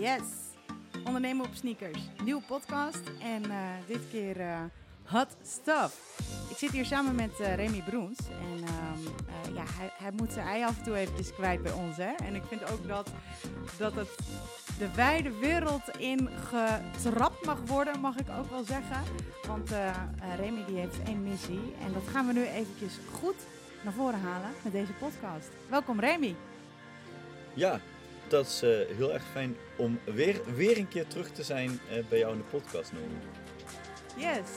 Yes. Ondernemen op sneakers. Nieuwe podcast. En eh, dit keer eh, hot stuff. Ik zit hier samen met eh, Remy Broens. En ehm, eh, ja, hij, hij moet zijn ei af en toe eventjes kwijt bij ons. Hè? En ik vind ook dat, dat het de wijde wereld in getrapt mag worden, mag ik ook wel zeggen. Want Remy die heeft één missie. En dat gaan we nu eventjes goed naar voren halen met deze podcast. Welkom Remy. Ja, dat is eh, heel erg fijn om weer, weer een keer terug te zijn eh, bij jou in de podcast, Noemi. Yes,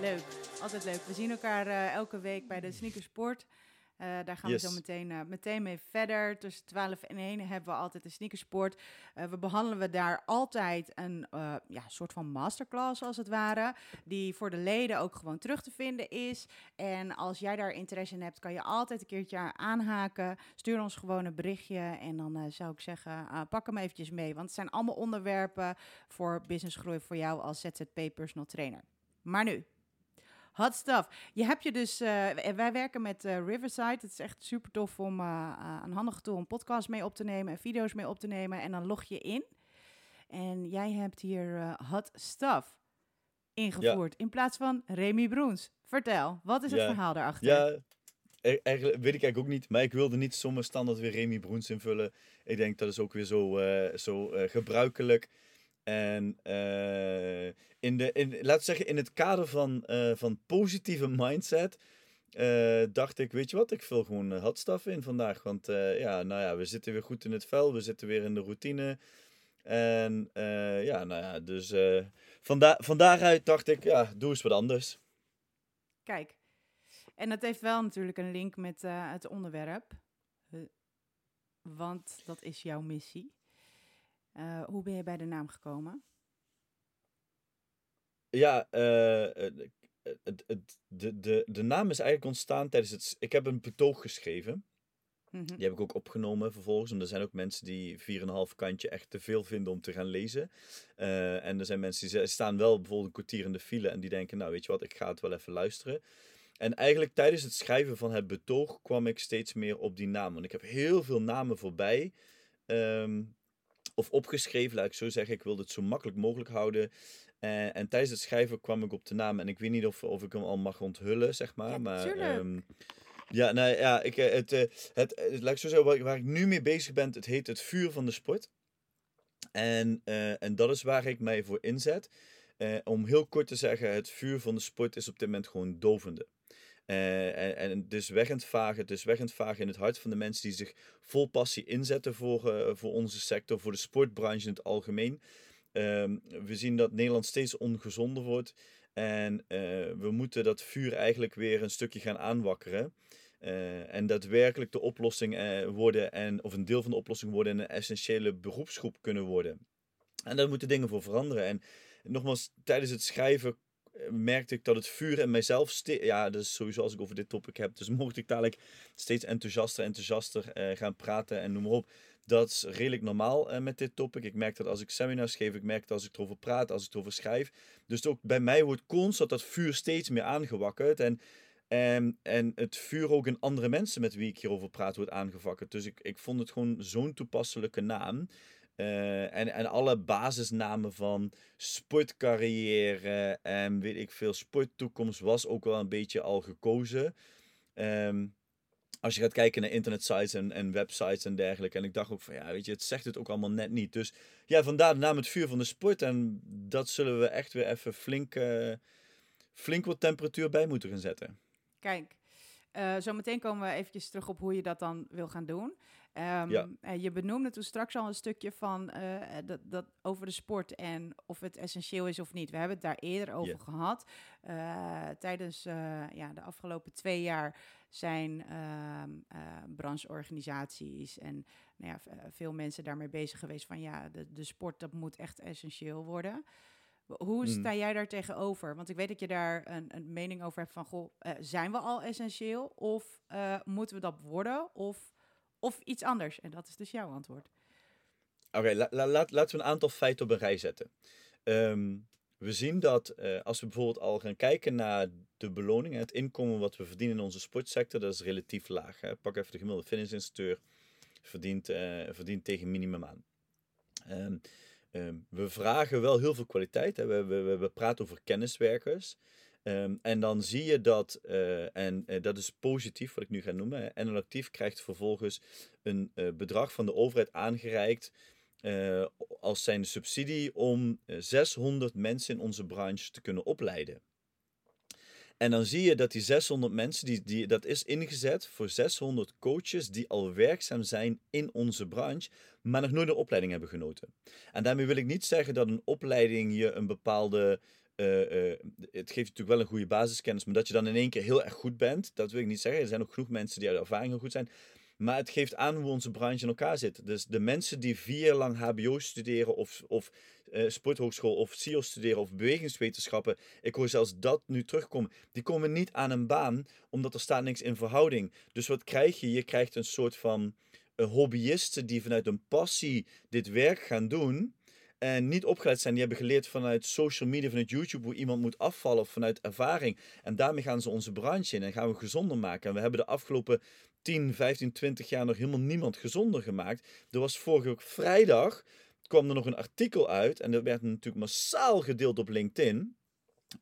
leuk. Altijd leuk. We zien elkaar eh, elke week bij de Sneakersport. Eh daar gaan Yes. we zo meteen, eh, meteen mee verder. Tussen 12 en 1 hebben we altijd de Sneakersport. Eh, we behandelen we daar altijd een ja, soort van masterclass als het ware. Die voor de leden ook gewoon terug te vinden is. En als jij daar interesse in hebt, kan je altijd een keertje aanhaken. Stuur ons gewoon een berichtje. En dan zou ik zeggen, pak hem eventjes mee. Want het zijn allemaal onderwerpen voor businessgroei voor jou als ZZP personal trainer. Maar nu, hot stuff. Je hebt je dus, eh, wij werken met eh, Riverside. Het is echt super tof om eh, eh, een handige tool een podcast mee op te nemen en video's mee op te nemen. En dan log je in. En jij hebt hier hot stuff ingevoerd in plaats van Remy Broens. Vertel, wat is het verhaal daarachter? Ja, e- eigenlijk weet ik eigenlijk ook niet, maar ik wilde niet zomaar standaard weer Remy Broens invullen. Ik denk dat is ook weer zo, zo gebruikelijk. En eh, in de, in, laten we zeggen, in het kader van, eh, van positieve mindset, eh, dacht ik, weet je wat, ik vul gewoon uh, hotstuff in vandaag. Want ja, nou ja, we zitten weer goed in het vel, we zitten weer in de routine. En ja, nou ja, dus vanda van daaruit dacht ik, ja, doe eens wat anders. Kijk, en dat heeft wel natuurlijk een link met het onderwerp. Want dat is jouw missie. Eh, hoe ben je bij de naam gekomen? Ja, eh, eh, het, het, de, de, de naam is eigenlijk ontstaan tijdens het... Ik heb een betoog geschreven. Mhm. Die heb ik ook opgenomen vervolgens. Want er zijn ook mensen die 4,5 kantje echt te veel vinden om te gaan lezen. En er zijn mensen die staan wel bijvoorbeeld een kwartier in de file en die denken, nou weet je wat, ik ga het wel even luisteren. En eigenlijk tijdens het schrijven van het betoog kwam ik steeds meer op die naam. Want ik heb heel veel namen voorbij. ehm, of opgeschreven, laat ik zo zeggen. Ik wilde het zo makkelijk mogelijk houden. Eh, en tijdens het schrijven kwam ik op de naam. En ik weet niet of, of ik hem al mag onthullen, zeg maar. Ja, maar ehm, ja, nou ja, ik, eh, het, eh, het, eh, laat ik zo zeggen, waar, ik- waar ik nu mee bezig ben, het heet het vuur van de sport. En, en dat is waar ik mij voor inzet. Om heel kort te zeggen, het vuur van de sport is op dit moment gewoon dovende. Eh, en, en het is weg aan het vagen, het is weg aan het vagen in het hart van de mensen die zich vol passie inzetten voor, eh, voor onze sector, voor de sportbranche in het algemeen. Ehm, we zien dat Nederland steeds ongezonder wordt. En eh, we moeten dat vuur eigenlijk weer een stukje gaan aanwakkeren. En daadwerkelijk de oplossing worden, en, of een deel van de oplossing worden en een essentiële beroepsgroep kunnen worden. En daar moeten dingen voor veranderen. En nogmaals, tijdens het schrijven merkte ik dat het vuur in mijzelf... Ja, is sowieso als ik over dit topic heb. Dus mocht ik dadelijk steeds enthousiaster, enthousiaster eh, gaan praten en noem maar op. Dat is redelijk normaal eh, met dit topic. Ik merk dat als ik seminars geef, ik merk dat als ik erover praat, als ik erover schrijf. Dus ook bij mij wordt constant dat vuur steeds meer aangewakkerd. En, en, en het vuur ook in andere mensen met wie ik hierover praat wordt aangewakkerd. Dus ik, ik vond het gewoon zo'n toepasselijke naam. Eh, en, en alle basisnamen van sportcarrière en weet ik veel, sporttoekomst was ook wel een beetje al gekozen. Ehm, als je gaat kijken naar internetsites en, en websites en dergelijke. En ik dacht ook van ja, weet je, het zegt het ook allemaal net niet. Dus ja, vandaar de naam het vuur van de sport. En dat zullen we echt weer even flink, eh, flink wat temperatuur bij moeten gaan zetten. Kijk, eh zo meteen komen we eventjes terug op hoe je dat dan wil gaan doen. Ehm, Ja. eh, je benoemde toen straks al een stukje van eh, dat, dat over de sport en of het essentieel is of niet. We hebben het daar eerder over gehad. Eh, tijdens eh, ja, de afgelopen twee jaar zijn ehm, eh, brancheorganisaties en nou ja, eh, veel mensen daarmee bezig geweest van ja, de, de sport dat moet echt essentieel worden. Hoe Hmm. sta jij daar tegenover? Want ik weet dat je daar een, een mening over hebt van, goh, eh, zijn we al essentieel? Of eh, moeten we dat worden? Of, of iets anders? En dat is dus jouw antwoord. Oké, laat, laten we een aantal feiten op een rij zetten. Ehm, we zien dat eh, als we bijvoorbeeld al gaan kijken naar de beloning, het inkomen wat we verdienen in onze sportsector, dat is relatief laag. Hè. Pak even de gemiddelde fitnessinstructeur, verdient, eh, verdient tegen minimum aan. Ehm, ehm, we vragen wel heel veel kwaliteit. Hè. We, we, we, praten over kenniswerkers. Ehm, en dan zie je dat, uh, en uh, dat is positief wat ik nu ga noemen. NL Actief krijgt vervolgens een uh, bedrag van de overheid aangereikt als zijn subsidie om 600 mensen in onze branche te kunnen opleiden. En dan zie je dat die 600 mensen, die, die, dat is ingezet voor 600 coaches die al werkzaam zijn in onze branche, maar nog nooit een opleiding hebben genoten. En daarmee wil ik niet zeggen dat een opleiding je een bepaalde uh, uh, het geeft natuurlijk wel een goede basiskennis, maar dat je dan in één keer heel erg goed bent, dat wil ik niet zeggen. Er zijn ook genoeg mensen die uit ervaring heel goed zijn. Maar het geeft aan hoe onze branche in elkaar zit. Dus de mensen die vier jaar lang HBO studeren of, of uh, sporthogeschool of CIO studeren of bewegingswetenschappen, ik hoor zelfs dat nu terugkomen, die komen niet aan een baan omdat er staat niks in verhouding. Dus wat krijg je? Je krijgt een soort van hobbyisten die vanuit een passie dit werk gaan doen en niet opgeleid zijn. Die hebben geleerd vanuit social media, vanuit YouTube, hoe iemand moet afvallen of vanuit ervaring. En daarmee gaan ze onze branche in en gaan we gezonder maken. En we hebben de afgelopen 10, 15, 20 jaar nog helemaal niemand gezonder gemaakt. Er was vorige week vrijdag, kwam er nog een artikel uit en dat werd natuurlijk massaal gedeeld op LinkedIn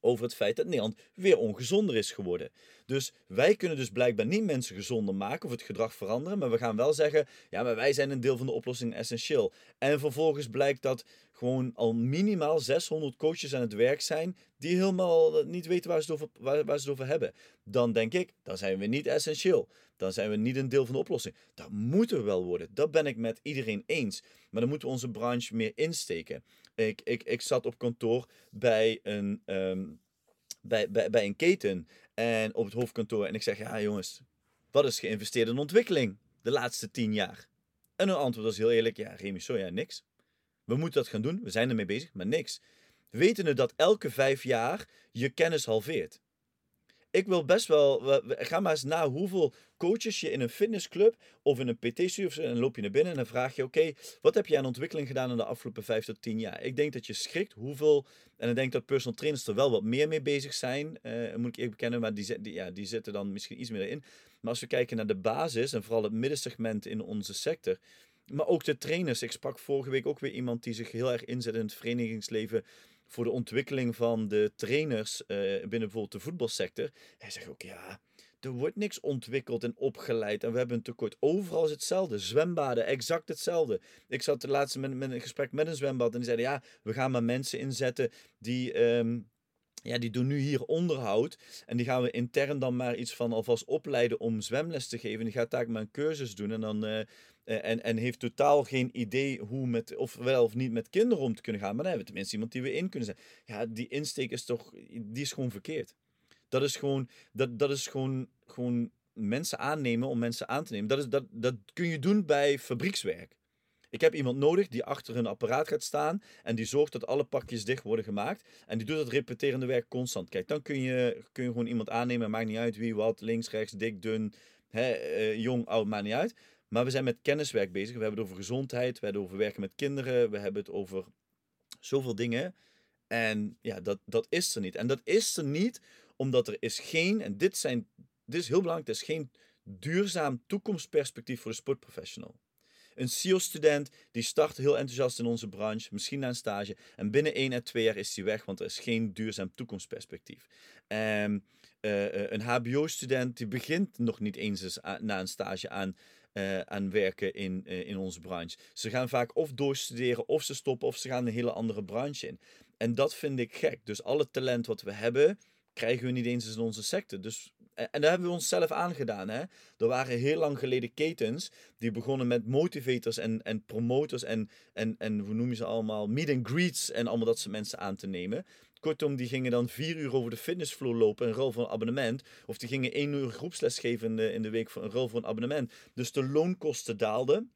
over het feit dat Nederland weer ongezonder is geworden. Dus wij kunnen dus blijkbaar niet mensen gezonder maken of het gedrag veranderen, maar we gaan wel zeggen, ja, maar wij zijn een deel van de oplossing essentieel. En vervolgens blijkt dat gewoon al minimaal 600 coaches aan het werk zijn die helemaal niet weten waar ze het over, waar, ze het over hebben. Dan denk ik, dan zijn we niet essentieel. Dan zijn we niet een deel van de oplossing. Dat moeten we wel worden. Dat ben ik met iedereen eens. Maar dan moeten we onze branche meer insteken. Ik, ik, ik zat op kantoor bij een, um, bij, bij, bij een keten en op het hoofdkantoor. En ik zeg, ja jongens, wat is geïnvesteerd in ontwikkeling de laatste tien jaar? En hun antwoord was heel eerlijk, ja Remy, sorry, ja, niks. We moeten dat gaan doen, we zijn ermee bezig, maar niks. Wetende dat elke vijf jaar je kennis halveert ik wil best wel. Ga maar eens na hoeveel coaches je in een fitnessclub of in een PT-studio. En loop je naar binnen en dan vraag je: Oké, wat heb je aan ontwikkeling gedaan in de afgelopen 5 tot 10 jaar? Ik denk dat je schrikt hoeveel. En ik denk dat personal trainers er wel wat meer mee bezig zijn. Uh, moet ik even bekennen, maar die, die, ja, die zitten dan misschien iets meer in. Maar als we kijken naar de basis en vooral het middensegment in onze sector. Maar ook de trainers. Ik sprak vorige week ook weer iemand die zich heel erg inzet in het verenigingsleven voor de ontwikkeling van de trainers uh, binnen bijvoorbeeld de voetbalsector. Hij zegt ook, ja, er wordt niks ontwikkeld en opgeleid. En we hebben een tekort. Overal is hetzelfde. Zwembaden, exact hetzelfde. Ik zat de laatste met, met een gesprek met een zwembad. En die zeiden, ja, we gaan maar mensen inzetten die... Um, ja, die doen nu hier onderhoud. En die gaan we intern dan maar iets van alvast opleiden om zwemles te geven. Die gaat daar maar een cursus doen. En dan uh, eh, en, en heeft totaal geen idee hoe met, of wel of niet met kinderen om te kunnen gaan. Maar dan hebben we tenminste iemand die we in kunnen zetten. Ja, die insteek is toch, die is gewoon verkeerd. Dat is gewoon, dat, dat is gewoon, gewoon mensen aannemen om mensen aan te nemen. Dat, is, dat, dat kun je doen bij fabriekswerk. Ik heb iemand nodig die achter een apparaat gaat staan en die zorgt dat alle pakjes dicht worden gemaakt. En die doet dat repeterende werk constant. Kijk, dan kun je, kun je gewoon iemand aannemen. Maakt niet uit wie, wat, links, rechts, dik, dun, hè, uh, jong, oud, maakt niet uit. Maar we zijn met kenniswerk bezig. We hebben het over gezondheid, we hebben het over werken met kinderen, we hebben het over zoveel dingen. En ja, dat, dat is er niet. En dat is er niet omdat er is geen, en dit, zijn, dit is heel belangrijk, er is geen duurzaam toekomstperspectief voor de sportprofessional. Een CEO-student die start heel enthousiast in onze branche, misschien na een stage, en binnen 1 à 2 jaar is hij weg, want er is geen duurzaam toekomstperspectief. Uh, een HBO-student die begint nog niet eens na een stage aan uh, aan werken in, in onze branche. Ze gaan vaak of doorstuderen, of ze stoppen, of ze gaan een hele andere branche in. En dat vind ik gek. Dus alle talent wat we hebben, krijgen we niet eens in onze sector. Dus, en daar hebben we onszelf aangedaan. Hè? Er waren heel lang geleden ketens die begonnen met motivators en, en promoters en, en, en hoe noem je ze allemaal, meet and greets en allemaal dat soort mensen aan te nemen. Kortom, die gingen dan vier uur over de fitnessvloer lopen, een rol voor een abonnement. Of die gingen één uur groepsles geven in de, in de week voor een rol voor een abonnement. Dus de loonkosten daalden.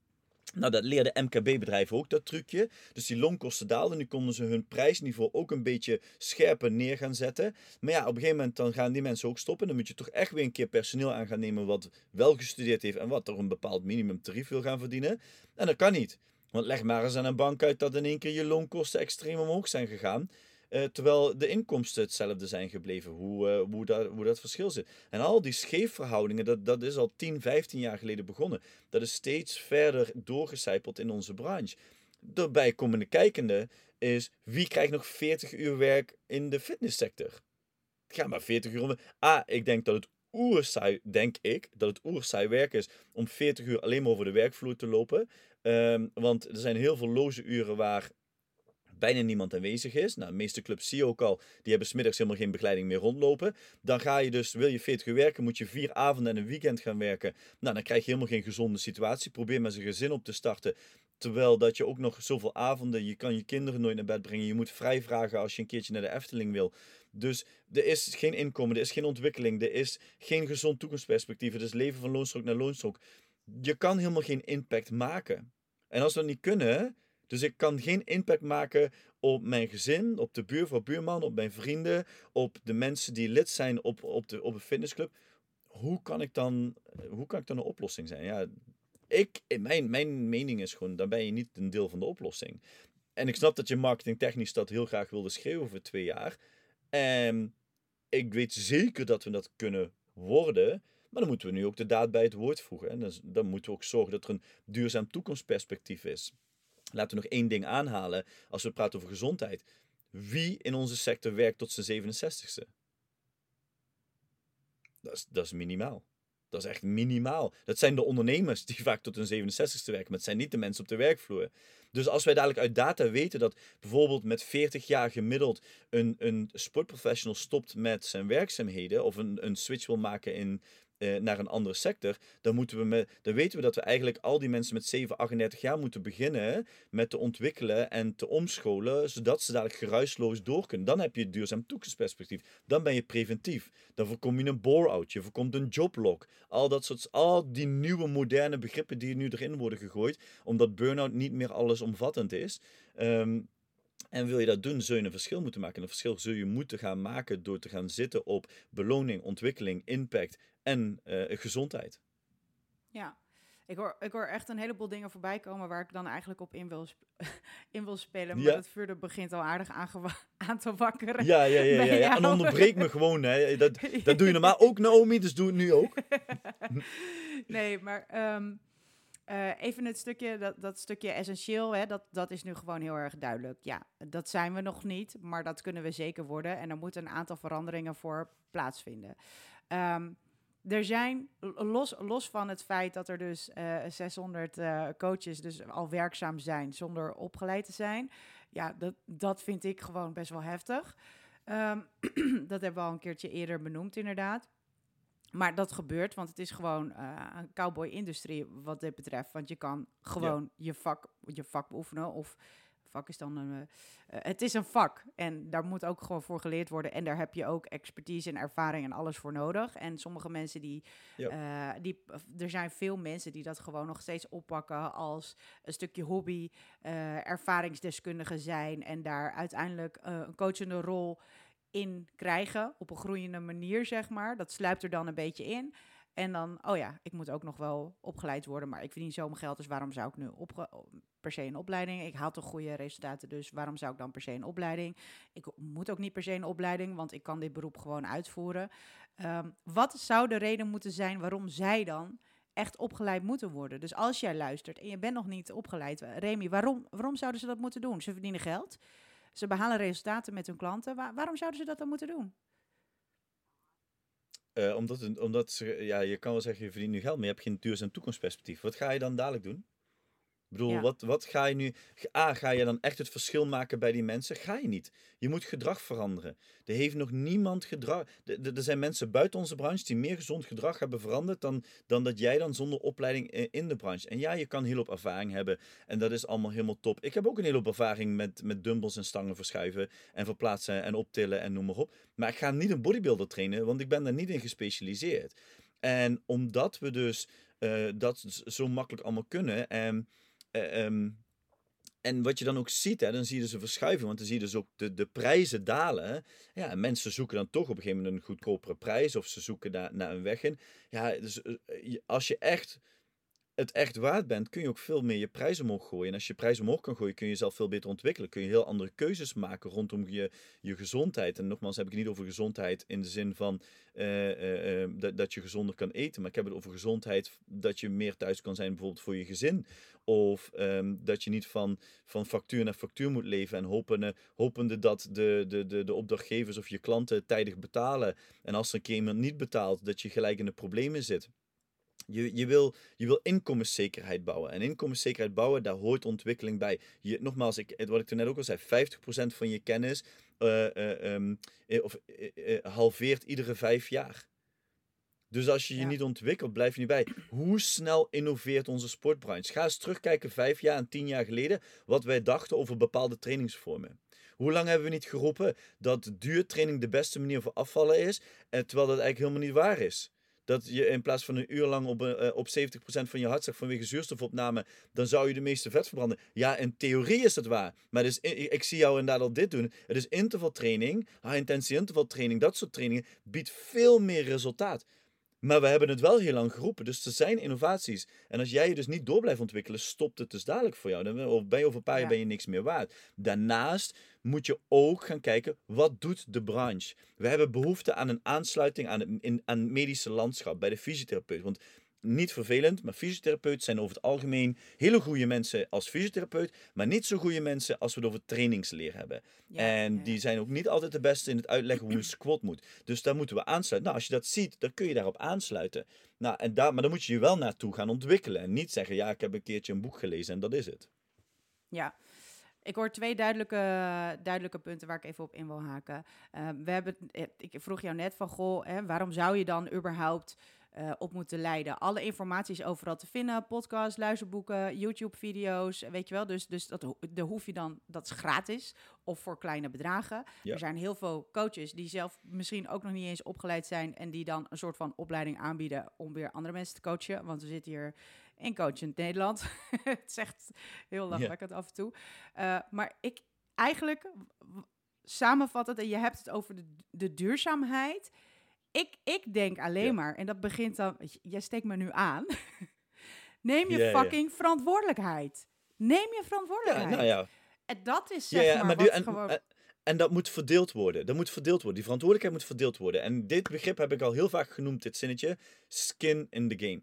Nou, dat leerde MKB-bedrijven ook, dat trucje. Dus die loonkosten daalden. Nu konden ze hun prijsniveau ook een beetje scherper neer gaan zetten. Maar ja, op een gegeven moment dan gaan die mensen ook stoppen. Dan moet je toch echt weer een keer personeel aan gaan nemen wat wel gestudeerd heeft en wat toch een bepaald minimumtarief wil gaan verdienen. En dat kan niet. Want leg maar eens aan een bank uit dat in één keer je loonkosten extreem omhoog zijn gegaan. Uh, terwijl de inkomsten hetzelfde zijn gebleven, hoe, uh, hoe, dat, hoe dat verschil zit. En al die scheefverhoudingen, dat, dat is al 10, 15 jaar geleden begonnen. Dat is steeds verder doorgecijpeld in onze branche. erbij komende kijkende is wie krijgt nog 40 uur werk in de fitnesssector? Ga maar 40 uur om. Ah, ik denk dat het oerzaai, denk ik, dat het oerzaai werk is om 40 uur alleen maar over de werkvloer te lopen. Ehm, want er zijn heel veel loze uren waar bijna niemand aanwezig is. Nou, de meeste clubs zie je ook al, die hebben smiddags helemaal geen begeleiding meer rondlopen. Dan ga je dus, wil je 40 uur werken, moet je vier avonden en een weekend gaan werken. Nou, dan krijg je helemaal geen gezonde situatie. Probeer met een gezin op te starten. Terwijl dat je ook nog zoveel avonden, je kan je kinderen nooit naar bed brengen. Je moet vrij vragen als je een keertje naar de Efteling wil. Dus er is geen inkomen, er is geen ontwikkeling, er is geen gezond toekomstperspectief. Het is leven van loonstrook naar loonstrook. Je kan helemaal geen impact maken. En als we dat niet kunnen, dus ik kan geen impact maken op mijn gezin, op de buurvrouw, buurman, op mijn vrienden, op de mensen die lid zijn op, op, de, op een fitnessclub. Hoe kan ik dan, hoe kan ik dan een oplossing zijn? Ja, ik, mijn, mijn mening is gewoon, dan ben je niet een deel van de oplossing. En ik snap dat je marketingtechnisch dat heel graag wilde schreeuwen voor twee jaar. En ik weet zeker dat we dat kunnen worden. Maar dan moeten we nu ook de daad bij het woord voegen. En dan, dan moeten we ook zorgen dat er een duurzaam toekomstperspectief is. Laten we nog één ding aanhalen als we praten over gezondheid. Wie in onze sector werkt tot zijn 67ste? Dat is, dat is minimaal. Dat is echt minimaal. Dat zijn de ondernemers die vaak tot hun 67ste werken, maar het zijn niet de mensen op de werkvloer. Dus als wij dadelijk uit data weten dat bijvoorbeeld met 40 jaar gemiddeld een, een sportprofessional stopt met zijn werkzaamheden of een, een switch wil maken in, eh, naar een andere sector, dan, moeten we met, dan weten we dat we eigenlijk al die mensen met 7, 38 jaar moeten beginnen met te ontwikkelen en te omscholen, zodat ze dadelijk geruisloos door kunnen. Dan heb je duurzaam toekomstperspectief. Dan ben je preventief. Dan voorkom je een bore-out, je voorkomt een joblock. Al dat soort, al die nieuwe moderne begrippen die nu erin worden gegooid, omdat burn-out niet meer allesomvattend is. Um, en wil je dat doen, zul je een verschil moeten maken. En een verschil zul je moeten gaan maken door te gaan zitten op beloning, ontwikkeling, impact en uh, gezondheid. Ja, ik hoor, ik hoor echt een heleboel dingen voorbij komen waar ik dan eigenlijk op in wil, in wil spelen. Maar ja. het vuur begint al aardig aan, aan te wakkeren. Ja, ja, ja. ja, ja. En onderbreek me gewoon. Hè. Dat, dat doe je normaal ook, Naomi, dus doe het nu ook. nee, maar um, uh, even het stukje, dat, dat stukje essentieel, hè, dat, dat is nu gewoon heel erg duidelijk. Ja, dat zijn we nog niet, maar dat kunnen we zeker worden. En er moeten een aantal veranderingen voor plaatsvinden. Um, er zijn, los, los van het feit dat er dus uh, 600 uh, coaches dus al werkzaam zijn zonder opgeleid te zijn. Ja, dat, dat vind ik gewoon best wel heftig. Um, dat hebben we al een keertje eerder benoemd, inderdaad. Maar dat gebeurt, want het is gewoon uh, een cowboy-industrie wat dit betreft. Want je kan gewoon ja. je, vak, je vak beoefenen of vak is dan een. Uh, het is een vak en daar moet ook gewoon voor geleerd worden. En daar heb je ook expertise en ervaring en alles voor nodig. En sommige mensen die. Ja. Uh, die er zijn veel mensen die dat gewoon nog steeds oppakken als een stukje hobby, ervaringsdeskundige zijn en daar uiteindelijk een coachende rol in krijgen op een groeiende manier, zeg maar. Dat sluipt er dan een beetje in. En dan, oh ja, ik moet ook nog wel opgeleid worden, maar ik verdien zo mijn geld, dus waarom zou ik nu per se een opleiding? Ik haal toch goede resultaten, dus waarom zou ik dan per se een opleiding? Ik moet ook niet per se een opleiding, want ik kan dit beroep gewoon uitvoeren. Um, wat zou de reden moeten zijn waarom zij dan echt opgeleid moeten worden? Dus als jij luistert en je bent nog niet opgeleid, Remy, waarom, waarom zouden ze dat moeten doen? Ze verdienen geld, ze behalen resultaten met hun klanten. Waar, waarom zouden ze dat dan moeten doen? Uh, omdat, omdat ze, ja, je kan wel zeggen, je verdient nu geld, maar je hebt geen duurzaam toekomstperspectief. Wat ga je dan dadelijk doen? Ik bedoel, ja. wat, wat ga je nu... A, ga je dan echt het verschil maken bij die mensen? Ga je niet. Je moet gedrag veranderen. Er heeft nog niemand gedrag... Er zijn mensen buiten onze branche die meer gezond gedrag hebben veranderd dan, dan dat jij dan zonder opleiding in de branche. En ja, je kan heel op ervaring hebben en dat is allemaal helemaal top. Ik heb ook een hele hoop ervaring met, met dumbbells en stangen verschuiven en verplaatsen en optillen en noem maar op. Maar ik ga niet een bodybuilder trainen, want ik ben daar niet in gespecialiseerd. En omdat we dus uh, dat zo makkelijk allemaal kunnen... En, um, en wat je dan ook ziet, hè, dan zie je dus een verschuiving, want dan zie je dus ook de, de prijzen dalen. Ja, mensen zoeken dan toch op een gegeven moment een goedkopere prijs of ze zoeken naar, naar een weg in. Ja, dus als je echt het echt waard bent, kun je ook veel meer je prijs omhoog gooien. En als je prijs omhoog kan gooien, kun je jezelf veel beter ontwikkelen. Kun je heel andere keuzes maken rondom je, je gezondheid. En nogmaals heb ik het niet over gezondheid in de zin van eh, eh, eh, dat, dat je gezonder kan eten. Maar ik heb het over gezondheid dat je meer thuis kan zijn bijvoorbeeld voor je gezin. Of ehm, dat je niet van, van factuur naar factuur moet leven en hopende, hopende dat de, de, de, de opdrachtgevers of je klanten tijdig betalen. En als er een keer iemand niet betaalt, dat je gelijk in de problemen zit. Je, je, wil, je wil inkomenszekerheid bouwen. En inkomenszekerheid bouwen, daar hoort ontwikkeling bij. Je, nogmaals, ik, wat ik toen net ook al zei, 50% van je kennis uh, uh, um, of, halveert iedere vijf jaar. Dus als je je niet ontwikkelt, blijf je niet bij. Hoe snel innoveert onze sportbranche? Ga eens terugkijken vijf jaar en tien jaar geleden wat wij dachten over bepaalde trainingsvormen. Hoe lang hebben we niet geroepen dat duurtraining de beste manier voor afvallen is, terwijl dat eigenlijk helemaal niet waar is? Dat je in plaats van een uur lang op, uh, op 70% van je hartslag vanwege zuurstofopname, dan zou je de meeste vet verbranden. Ja, in theorie is dat waar. Maar dus, ik, zie jou inderdaad al dit doen. Het is intervaltraining, high intensity intervaltraining, dat soort trainingen biedt veel meer resultaat. Maar we hebben het wel heel lang geroepen. Dus er zijn innovaties. En als jij je dus niet door blijft ontwikkelen, stopt het dus dadelijk voor jou. Dan ben je over een paar jaar ben je niks meer waard. Daarnaast moet je ook gaan kijken, wat doet de branche? We hebben behoefte aan een aansluiting aan het, in, aan medische landschap bij de fysiotherapeut. Want niet vervelend, maar fysiotherapeuten zijn over het algemeen hele goede mensen als fysiotherapeut, maar niet zo goede mensen als we het over trainingsleer hebben. en die zijn ook niet altijd de beste in het uitleggen hoe een squat moet. Dus daar moeten we aansluiten. Nou, als je dat ziet, dan kun je daarop aansluiten. Nou, en daar, maar dan moet je je wel naartoe gaan ontwikkelen en niet zeggen, ja, ik heb een keertje een boek gelezen en dat is het. Ja, ik hoor twee duidelijke, duidelijke punten waar ik even op in wil haken. Uh, we hebben, ik vroeg jou net van, goh, hè, waarom zou je dan überhaupt uh, op moeten leiden. Alle informatie is overal te vinden. Podcasts, luisterboeken, YouTube-video's, weet je wel. Dus, dus dat, de hoef je dan, dat is gratis of voor kleine bedragen. Er zijn heel veel coaches die zelf misschien ook nog niet eens opgeleid zijn... en die dan een soort van opleiding aanbieden om weer andere mensen te coachen. Want we zitten hier in coachend Nederland. het echt heel lachwekkend af en toe. Uh, maar ik eigenlijk, samenvattend, en je hebt het over de, de duurzaamheid ik, ik denk alleen maar, en dat begint dan, jij steekt me nu aan. Neem je fucking verantwoordelijkheid. Neem je verantwoordelijkheid. Ja, nou ja. En dat is zeg maar en, gewoon... en, dat moet verdeeld worden. Dat moet verdeeld worden. Die verantwoordelijkheid moet verdeeld worden. En dit begrip heb ik al heel vaak genoemd, dit zinnetje. Skin in the game.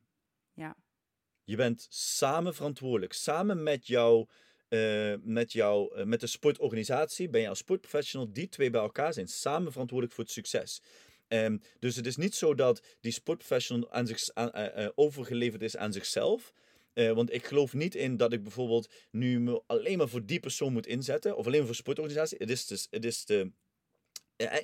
Je bent samen verantwoordelijk. Samen met jou, uh, met, jou uh, met de sportorganisatie ben je als sportprofessional. Die twee bij elkaar zijn samen verantwoordelijk voor het succes. Um, dus het is niet zo dat die sportprofessional aan zich, uh, overgeleverd is aan zichzelf. Want ik geloof niet in dat ik bijvoorbeeld nu me alleen maar voor die persoon moet inzetten. Of alleen maar voor sportorganisatie. Het is, dus, het is de, eh,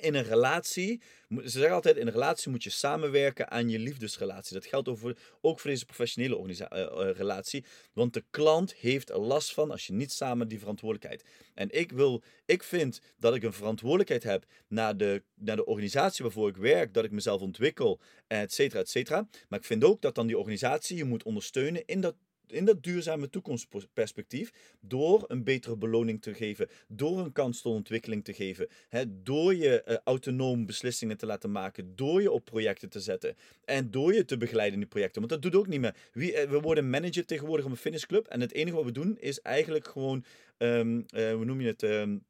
in een relatie, ze zeggen altijd, in een relatie moet je samenwerken aan je liefdesrelatie. Dat geldt over, ook voor deze professionele uh, relatie. Want de klant heeft er last van als je niet samen die verantwoordelijkheid. En ik, wil, ik vind dat ik een verantwoordelijkheid heb naar de, naar de organisatie waarvoor ik werk, dat ik mezelf ontwikkel, et cetera, et cetera. Maar ik vind ook dat dan die organisatie je moet ondersteunen in dat in dat duurzame toekomstperspectief door een betere beloning te geven, door een kans tot ontwikkeling te geven, hè, door je uh, autonoom beslissingen te laten maken, door je op projecten te zetten en door je te begeleiden in die projecten. Want dat doet ook niet meer. Uh, we worden manager tegenwoordig op een fitnessclub en het enige wat we doen is eigenlijk gewoon, um, uh, hoe noem je het, um,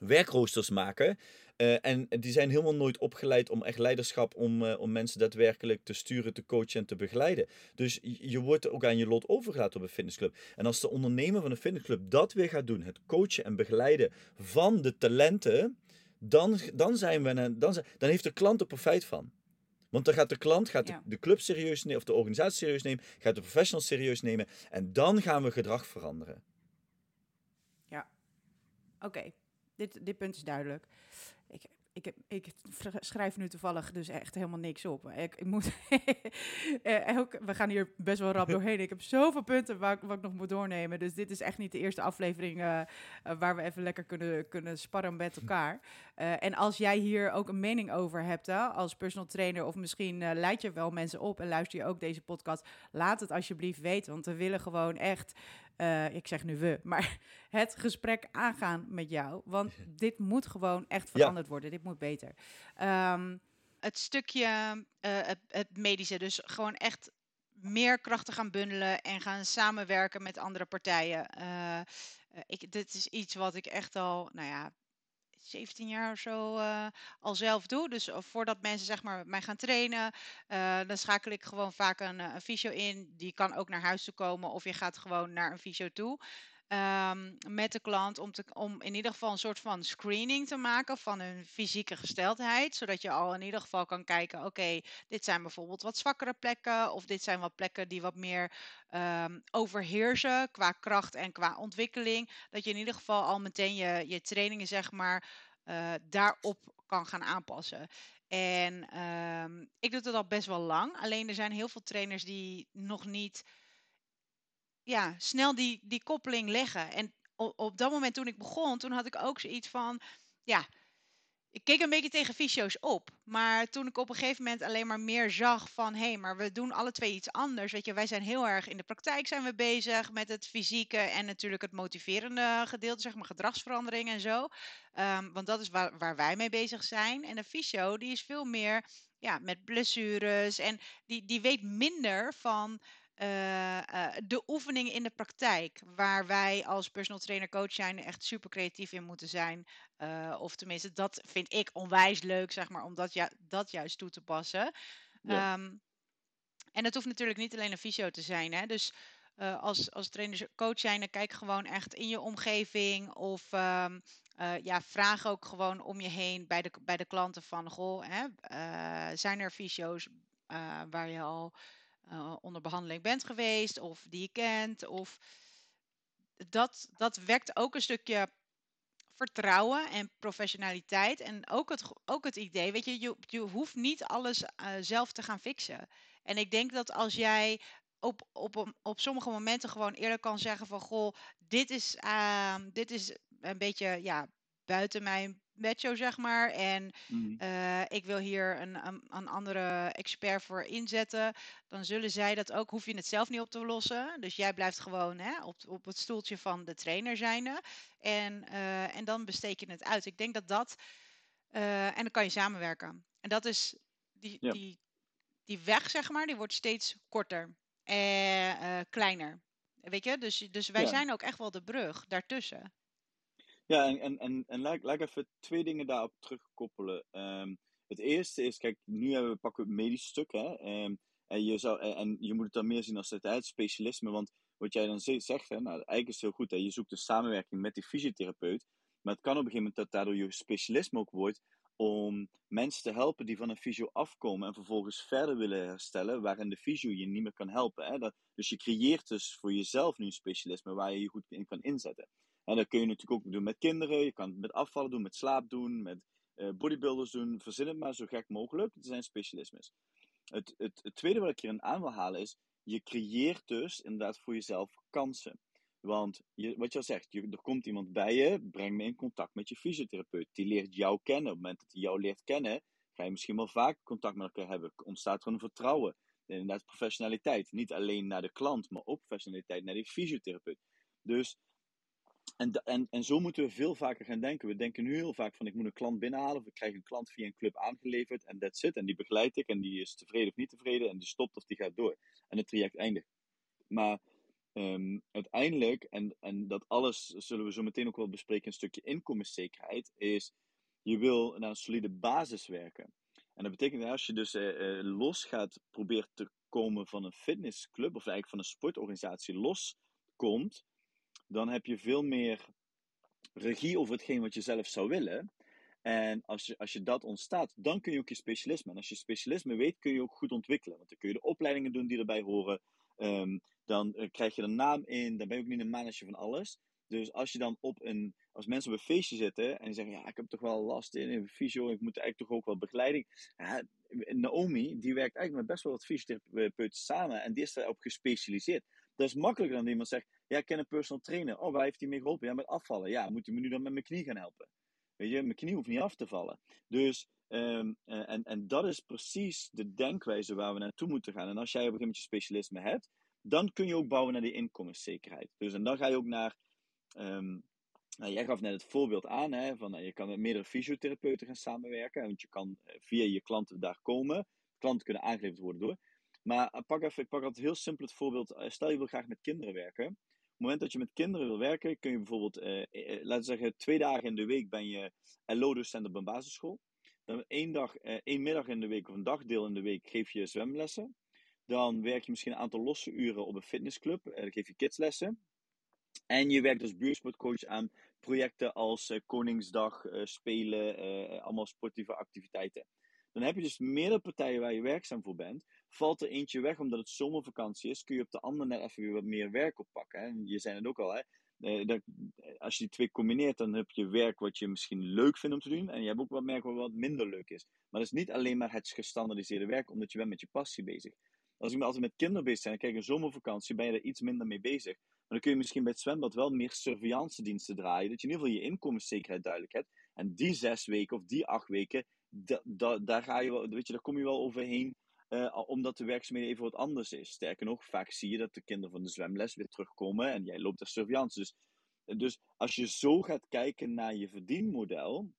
werkroosters maken. Uh, en die zijn helemaal nooit opgeleid om echt leiderschap, om, uh, om mensen daadwerkelijk te sturen, te coachen en te begeleiden. Dus je wordt ook aan je lot overgelaten op een fitnessclub. En als de ondernemer van een fitnessclub dat weer gaat doen, het coachen en begeleiden van de talenten, dan, dan, zijn we, dan, zijn, dan heeft de klant er profijt van. Want dan gaat de klant gaat de, de, club serieus nemen, of de organisatie serieus nemen, gaat de professionals serieus nemen. En dan gaan we gedrag veranderen. Ja, oké. Dit, dit punt is duidelijk ik, ik, ik schrijf nu toevallig dus echt helemaal niks op. Ik, ik moet eh, we gaan hier best wel rap doorheen. Ik heb zoveel punten waar, wat ik nog moet doornemen. Dus dit is echt niet de eerste aflevering uh, waar we even lekker kunnen, kunnen sparren met elkaar. Uh, en als jij hier ook een mening over hebt hè, als personal trainer, of misschien leid je wel mensen op en luister je ook deze podcast, laat het alsjeblieft weten. Want we willen gewoon echt uh, ik zeg nu we, maar het gesprek aangaan met jou. Want dit moet gewoon echt veranderd worden. Dit moet beter. Um, het stukje, uh, het, het, medische, dus gewoon echt meer krachten gaan bundelen en gaan samenwerken met andere partijen. Uh, ik, dit is iets wat ik echt al, nou ja, 17 jaar of zo uh, al zelf doe. Dus voordat mensen zeg maar met mij gaan trainen, uh, dan schakel ik gewoon vaak een, een fysio in. Die kan ook naar huis toe komen of je gaat gewoon naar een fysio toe. Um, met de klant om, te, om in ieder geval een soort van screening te maken van hun fysieke gesteldheid. Zodat je al in ieder geval kan kijken, oké, dit zijn bijvoorbeeld wat zwakkere plekken. Of dit zijn wat plekken die wat meer um, overheersen qua kracht en qua ontwikkeling. Dat je in ieder geval al meteen je, je trainingen zeg maar uh, daarop kan gaan aanpassen. En um, ik doe het al best wel lang. Alleen er zijn heel veel trainers die nog niet ja, snel die, die koppeling leggen. En op, op dat moment toen ik begon, toen had ik ook zoiets van, ja, ik keek een beetje tegen fysio's op. Maar toen ik op een gegeven moment alleen maar meer zag van... hé, hey, maar we doen alle twee iets anders. Weet je, wij zijn heel erg in de praktijk zijn we bezig met het fysieke... en natuurlijk het motiverende gedeelte, zeg maar gedragsverandering en zo. Um, want dat is waar, waar wij mee bezig zijn. En de fysio, die is veel meer ja, met blessures... en die, die weet minder van... Uh, uh, de oefeningen in de praktijk, waar wij als personal trainer coach zijn echt super creatief in moeten zijn. Uh, of tenminste, dat vind ik onwijs leuk, zeg maar, om dat, ju dat juist toe te passen. Ja. Um, en het hoeft natuurlijk niet alleen een fysio te zijn. Hè? Dus als, als trainer coach zijn, kijk gewoon echt in je omgeving. Of um, ja, vraag ook gewoon om je heen bij de, bij de klanten van, goh, hè, zijn er fysio's waar je al uh, onder behandeling bent geweest of die je kent. Of dat, dat wekt ook een stukje vertrouwen en professionaliteit. En ook het, ook het idee, weet je, je, je hoeft niet alles uh, zelf te gaan fixen. En ik denk dat als jij op, op, op sommige momenten gewoon eerlijk kan zeggen van... Goh, dit is, uh, dit is een beetje ja, buiten mijn bedshow, zeg maar. En mm. uh, ik wil hier een, een, een, andere expert voor inzetten. Dan zullen zij dat ook, hoef je het zelf niet op te lossen. Dus jij blijft gewoon hè, op, op het stoeltje van de trainer zijn. En, uh, en dan besteek je het uit. Ik denk dat dat, uh, en dan kan je samenwerken. En dat is die, ja. die, die weg, zeg maar, die wordt steeds korter en kleiner. Weet je, dus, dus wij ja. zijn ook echt wel de brug daartussen. Ja, en, en, en, en laat, laat ik even twee dingen daarop terugkoppelen. Um, het eerste is, kijk, nu hebben we pakken het medisch stuk, hè. Um, en, je zou, en je moet het dan meer zien als het, het specialisme, want wat jij dan zegt, hè, nou, eigenlijk is het heel goed, hè, je zoekt een samenwerking met die fysiotherapeut, maar het kan op een gegeven moment dat daardoor je specialisme ook wordt om mensen te helpen die van een fysio afkomen en vervolgens verder willen herstellen, waarin de fysio je niet meer kan helpen. Hè. Dus je creëert dus voor jezelf nu een specialisme waar je je goed in kan inzetten. En dat kun je natuurlijk ook doen met kinderen. Je kan het met afvallen doen, met slaap doen, met uh, bodybuilders doen. Verzin het maar zo gek mogelijk. Het zijn specialismes. Het, het, tweede wat ik hier aan wil halen is, je creëert dus inderdaad voor jezelf kansen. Want je, wat je al zegt, er komt iemand bij je, breng me in contact met je fysiotherapeut. Die leert jou kennen. Op het moment dat hij jou leert kennen, ga je misschien wel vaak contact met elkaar hebben. Ontstaat er een vertrouwen. Inderdaad, professionaliteit. Niet alleen naar de klant, maar ook professionaliteit naar die fysiotherapeut. Dus en, en, en zo moeten we veel vaker gaan denken. We denken nu heel vaak van ik moet een klant binnenhalen of ik krijg een klant via een club aangeleverd en that's it. En die begeleid ik en die is tevreden of niet tevreden en die stopt of die gaat door. En het traject eindigt. Maar um, uiteindelijk, en, en dat alles zullen we zo meteen ook wel bespreken, een stukje inkomenszekerheid, is je wil naar een solide basis werken. En dat betekent dat als je dus uh, uh, los gaat proberen te komen van een fitnessclub, of eigenlijk van een sportorganisatie los komt, dan heb je veel meer regie over hetgeen wat je zelf zou willen. En als je, als je dat ontstaat, dan kun je ook je specialisme. En als je specialisme weet, kun je ook goed ontwikkelen. Want dan kun je de opleidingen doen die erbij horen. Um, dan uh, krijg je een naam in. Dan ben je ook niet een manager van alles. Dus als je dan op een, als mensen op een feestje zitten en die zeggen, ja, ik heb toch wel last in, in fysio, ik moet eigenlijk toch ook wel begeleiding. Naomi, die werkt eigenlijk met best wel wat fysiotherapeuten samen en die is daarop gespecialiseerd. Dat is makkelijker dan iemand zegt, ja, ik ken een personal trainer. Oh, waar heeft hij mee geholpen? Ja, met afvallen. Ja, moet hij me nu dan met mijn knie gaan helpen? Weet je, mijn knie hoeft niet af te vallen. Dus, um, en, en dat is precies de denkwijze waar we naartoe moeten gaan. En als jij op een gegeven moment je specialisme hebt, dan kun je ook bouwen naar die inkomenszekerheid. Dus en dan ga je ook naar, um, nou, jij gaf net het voorbeeld aan, hè, van nou, je kan met meerdere fysiotherapeuten gaan samenwerken, want je kan eh, via je klanten daar komen. Klanten kunnen aangeleverd worden door. Maar pak even, ik pak altijd heel simpel het voorbeeld. stel je wil graag met kinderen werken. Moment dat je met kinderen wil werken, kun je bijvoorbeeld, laten we zeggen, twee dagen in de week ben je LO-docent op een basisschool. Dan één, dag, één middag in de week of een dagdeel in de week geef je zwemlessen. Dan werk je misschien een aantal losse uren op een fitnessclub. Dan geef je kidslessen. En je werkt als buurtsportcoach aan projecten als Koningsdag, spelen, allemaal sportieve activiteiten. Dan heb je dus meerdere partijen waar je werkzaam voor bent. Valt er eentje weg omdat het zomervakantie is, kun je op de andere net even weer wat meer werk oppakken. En je zei het ook al, hè? Dat, als je die twee combineert, dan heb je werk wat je misschien leuk vindt om te doen. En je hebt ook wat werk wat minder leuk is. Maar dat is niet alleen maar het gestandardiseerde werk, omdat je bent met je passie bezig. Als ik me altijd met kinderen bezig ben, en kijk, een zomervakantie ben je er iets minder mee bezig. Maar dan kun je misschien bij het zwembad wel meer surveillance diensten draaien. Dat je in ieder geval je inkomenszekerheid duidelijk hebt. En die zes weken of die acht weken, daar, ga je wel, weet je, daar kom je wel overheen. Uh, omdat de werkzaamheden even wat anders is. Sterker nog, vaak zie je dat de kinderen van de zwemles weer terugkomen en jij loopt daar surveillance. Dus, dus als je zo gaat kijken naar je verdienmodel,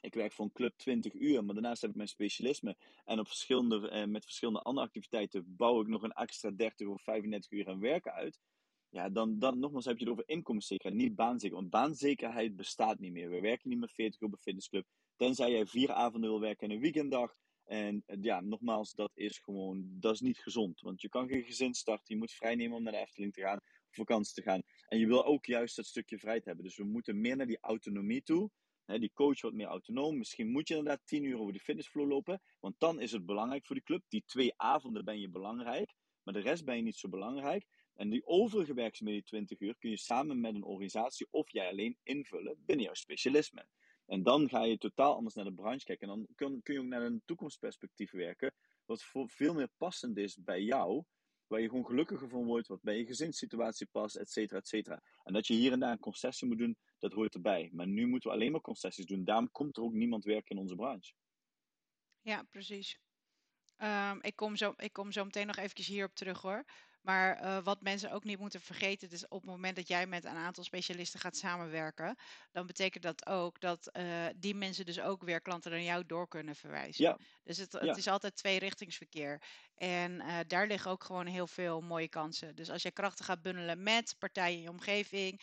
ik werk voor een club 20 uur, maar daarnaast heb ik mijn specialisme. En op verschillende, eh, met verschillende andere activiteiten bouw ik nog een extra 30 of 35 uur aan werken uit. Ja, dan, dan nogmaals heb je het over inkomenszekerheid, niet baanzekerheid. Want baanzekerheid bestaat niet meer. We werken niet meer 40 uur op een fitnessclub. Tenzij jij vier avonden wil werken en een weekenddag. En eh, ja, nogmaals, dat is gewoon, dat is niet gezond. Want je kan geen gezin starten, je moet vrij nemen om naar de Efteling te gaan, op vakantie te gaan. En je wil ook juist dat stukje vrijheid hebben. Dus we moeten meer naar die autonomie toe die coach wordt meer autonoom. Misschien moet je inderdaad 10 uur over de fitnessvloer lopen. Want dan is het belangrijk voor de club. Die twee avonden ben je belangrijk. Maar de rest ben je niet zo belangrijk. En die overige werkzaamheden, 20 uur, kun je samen met een organisatie of jij alleen invullen binnen jouw specialisme. En dan ga je totaal anders naar de branche kijken. En dan kun, kun je ook naar een toekomstperspectief werken. Wat veel meer passend is bij jou waar je gewoon gelukkiger van wordt, wat bij je gezinssituatie past, et cetera, et cetera. En dat je hier en daar een concessie moet doen, dat hoort erbij. Maar nu moeten we alleen maar concessies doen. Daarom komt er ook niemand werken in onze branche. Ja, precies. Um, ik, kom zo, ik kom zo meteen nog eventjes hierop terug hoor. Maar uh, wat mensen ook niet moeten vergeten, is op het moment dat jij met een aantal specialisten gaat samenwerken, dan betekent dat ook dat uh, die mensen dus ook weer klanten naar jou door kunnen verwijzen. Ja. Dus het, het ja. is altijd tweerichtingsverkeer. En uh, daar liggen ook gewoon heel veel mooie kansen. Dus als jij krachten gaat bundelen met partijen in je omgeving,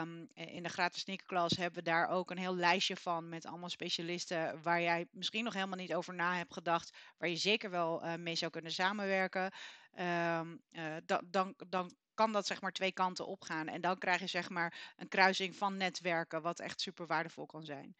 Um, in de gratis sneakerklas hebben we daar ook een heel lijstje van met allemaal specialisten waar jij misschien nog helemaal niet over na hebt gedacht, waar je zeker wel uh, mee zou kunnen samenwerken. Um, uh, dan, dan kan dat zeg maar twee kanten opgaan. En dan krijg je zeg maar een kruising van netwerken, wat echt super waardevol kan zijn.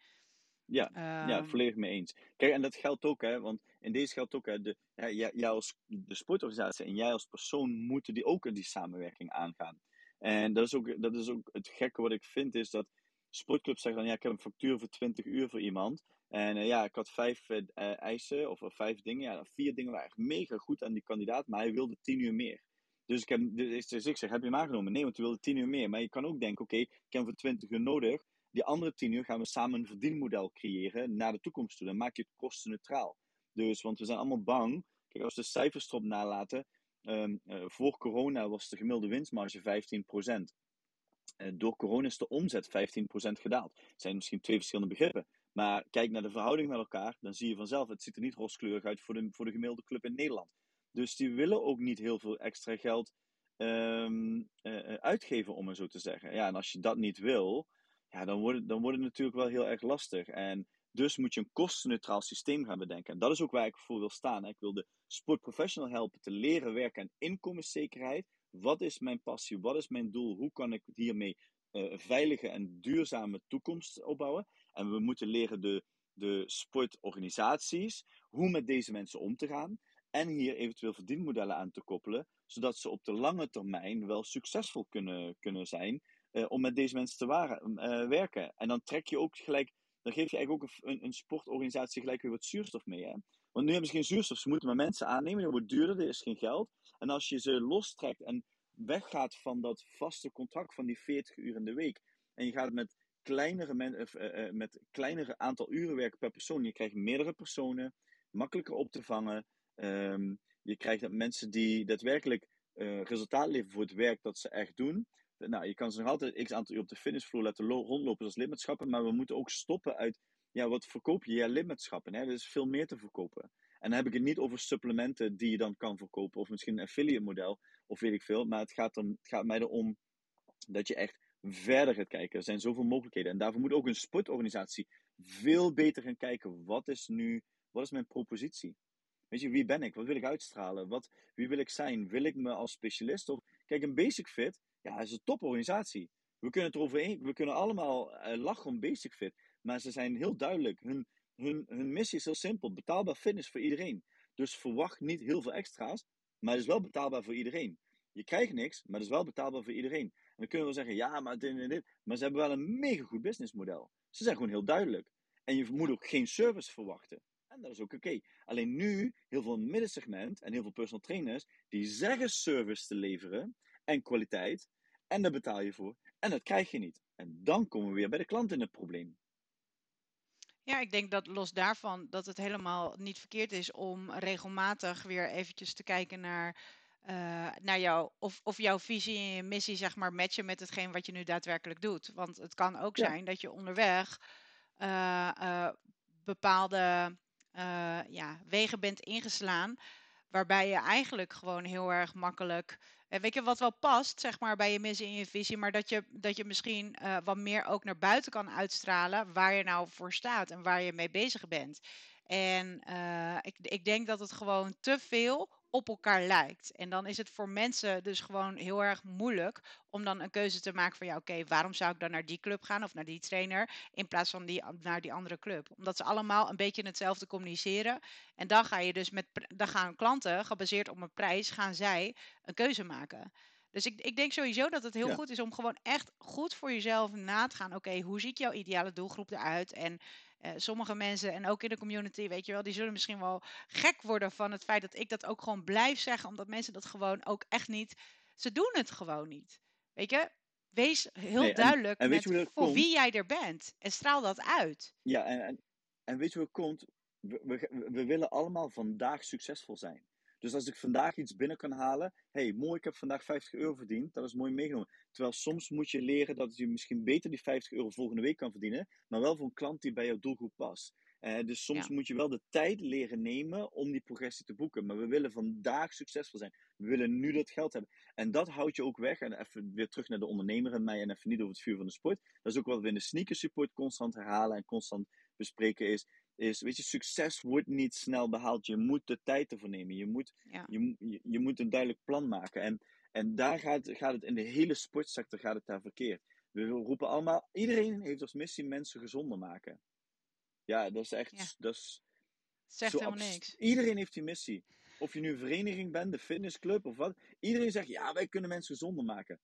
Ja, um, ja, volledig mee eens. Kijk, en dat geldt ook, hè, want in deze geldt ook, hè, de, ja, jij als de sportorganisatie en jij als persoon moeten die ook die samenwerking aangaan. En dat is, ook, dat is ook het gekke wat ik vind, is dat sportclubs zeggen dan, ja, ik heb een factuur voor 20 uur voor iemand. En uh, ja, ik had vijf uh, eisen, of vijf dingen. Ja, vier dingen waren echt mega goed aan die kandidaat, maar hij wilde 10 uur meer. Dus ik, heb, dus, dus ik zeg, heb je hem aangenomen? Nee, want hij wilde 10 uur meer. Maar je kan ook denken, oké, ik heb voor 20 uur nodig. Die andere 10 uur gaan we samen een verdienmodel creëren naar de toekomst toe. Dan maak je het kostenneutraal. Dus, want we zijn allemaal bang. Kijk, als de cijfers erop nalaten, Um, uh, voor corona was de gemiddelde winstmarge 15%. Uh, eh, door corona is de omzet 15% gedaald. Het zijn misschien twee verschillende begrippen. Maar kijk naar de verhouding met elkaar, dan zie je vanzelf, het ziet er niet rooskleurig uit voor de, voor de gemiddelde club in Nederland. Dus die willen ook niet heel veel extra geld um, uh, uitgeven, om het zo te zeggen. Ja, en als je dat niet wil, ja, dan, wordt het, dan wordt het natuurlijk wel heel erg lastig. En dus moet je een kostenneutraal systeem gaan bedenken. En dat is ook waar ik voor wil staan. Ik wil de sportprofessional helpen te leren werken aan inkomenszekerheid. Wat is mijn passie? Wat is mijn doel? Hoe kan ik hiermee uh, een veilige en duurzame toekomst opbouwen? En we moeten leren de, de sportorganisaties hoe met deze mensen om te gaan. En hier eventueel verdienmodellen aan te koppelen, zodat ze op de lange termijn wel succesvol kunnen, kunnen zijn uh, om met deze mensen te waren, uh, werken. En dan trek je ook gelijk dan geef je eigenlijk ook een, een, sportorganisatie gelijk weer wat zuurstof mee. Hè? Want nu hebben ze geen zuurstof, ze moeten maar mensen aannemen, dat wordt duurder, er is geen geld. En als je ze lostrekt en weggaat van dat vaste contract van die 40 uur in de week, en je gaat met kleinere, men, uh, uh, met kleinere aantal uren werken per persoon, je krijgt meerdere personen, makkelijker op te vangen. Um, je krijgt dat mensen die daadwerkelijk uh, resultaat leveren voor het werk dat ze echt doen, nou, je kan ze nog altijd x aantal op de finishvloer laten rondlopen als lidmaatschappen, maar we moeten ook stoppen uit, ja, wat verkoop je? Ja, lidmaatschappen. Er is veel meer te verkopen. En dan heb ik het niet over supplementen die je dan kan verkopen, of misschien een affiliate model, of weet ik veel. Maar het gaat, om, het gaat mij erom dat je echt verder gaat kijken. Er zijn zoveel mogelijkheden. En daarvoor moet ook een sportorganisatie veel beter gaan kijken. Wat is nu, wat is mijn propositie? Weet je, wie ben ik? Wat wil ik uitstralen? Wat, wie wil ik zijn? Wil ik me als specialist? Of, kijk, een Basic Fit, ja, is een toporganisatie. We kunnen het erover we kunnen allemaal uh, lachen om Basic Fit. Maar ze zijn heel duidelijk. Hun, hun, hun missie is heel simpel. Betaalbaar fitness voor iedereen. Dus verwacht niet heel veel extra's. Maar het is wel betaalbaar voor iedereen. Je krijgt niks, maar het is wel betaalbaar voor iedereen. En dan kunnen we zeggen, ja, maar dit en dit. Maar ze hebben wel een mega goed businessmodel. Ze zijn gewoon heel duidelijk. En je moet ook geen service verwachten. En dat is ook oké. Alleen nu, heel veel middensegment en heel veel personal trainers, die zeggen service te leveren en kwaliteit. En daar betaal je voor. En dat krijg je niet. En dan komen we weer bij de klant in het probleem. Ja, ik denk dat los daarvan dat het helemaal niet verkeerd is om regelmatig weer eventjes te kijken naar, uh, naar jou, of, of jouw visie en je missie zeg maar matchen met hetgeen wat je nu daadwerkelijk doet. Want het kan ook zijn dat je onderweg uh, uh, bepaalde ja, wegen bent ingeslaan, waarbij je eigenlijk gewoon heel erg makkelijk en weet je wat wel past, zeg maar, bij je missie en je visie, maar dat je, dat je misschien uh, wat meer ook naar buiten kan uitstralen waar je nou voor staat en waar je mee bezig bent. En uh, ik, ik denk dat het gewoon te veel op elkaar lijkt. En dan is het voor mensen dus gewoon heel erg moeilijk om dan een keuze te maken van ja, oké, waarom zou ik dan naar die club gaan of naar die trainer in plaats van die, naar die andere club? Omdat ze allemaal een beetje hetzelfde communiceren. En dan ga je dus met, dan gaan klanten, gebaseerd op een prijs, gaan zij een keuze maken. Dus ik, ik denk sowieso dat het heel goed is om gewoon echt goed voor jezelf na te gaan. Oké, hoe ziet jouw ideale doelgroep eruit? En uh, sommige mensen, en ook in de community, weet je wel, die zullen misschien wel gek worden van het feit dat ik dat ook gewoon blijf zeggen, omdat mensen dat gewoon ook echt niet, ze doen het gewoon niet. Weet je, wees heel duidelijk en, en met voor wie jij er bent en straal dat uit. Ja, en, en, en weet je hoe het komt? We, we, we willen allemaal vandaag succesvol zijn. Dus als ik vandaag iets binnen kan halen, hey, mooi, ik heb vandaag 50 euro verdiend, dat is mooi meegenomen. Terwijl soms moet je leren dat je misschien beter die 50 euro volgende week kan verdienen, maar wel voor een klant die bij jouw doelgroep past. Uh, dus soms moet je wel de tijd leren nemen om die progressie te boeken. Maar we willen vandaag succesvol zijn. We willen nu dat geld hebben. En dat houdt je ook weg. En even weer terug naar de ondernemer en mij en even niet over het vuur van de sport. Dat is ook wat we in de sneaker support constant herhalen en constant bespreken is is, weet je, succes wordt niet snel behaald. Je moet de tijd ervoor nemen. Je moet, je, je, je, moet een duidelijk plan maken. En, en daar gaat, gaat het in de hele sportsector gaat het daar verkeerd. We roepen allemaal, iedereen heeft als missie mensen gezonder maken. Ja, dat is echt, dat is Zegt helemaal niks. Iedereen heeft die missie. Of je nu een vereniging bent, de fitnessclub of wat. Iedereen zegt, ja, wij kunnen mensen gezonder maken.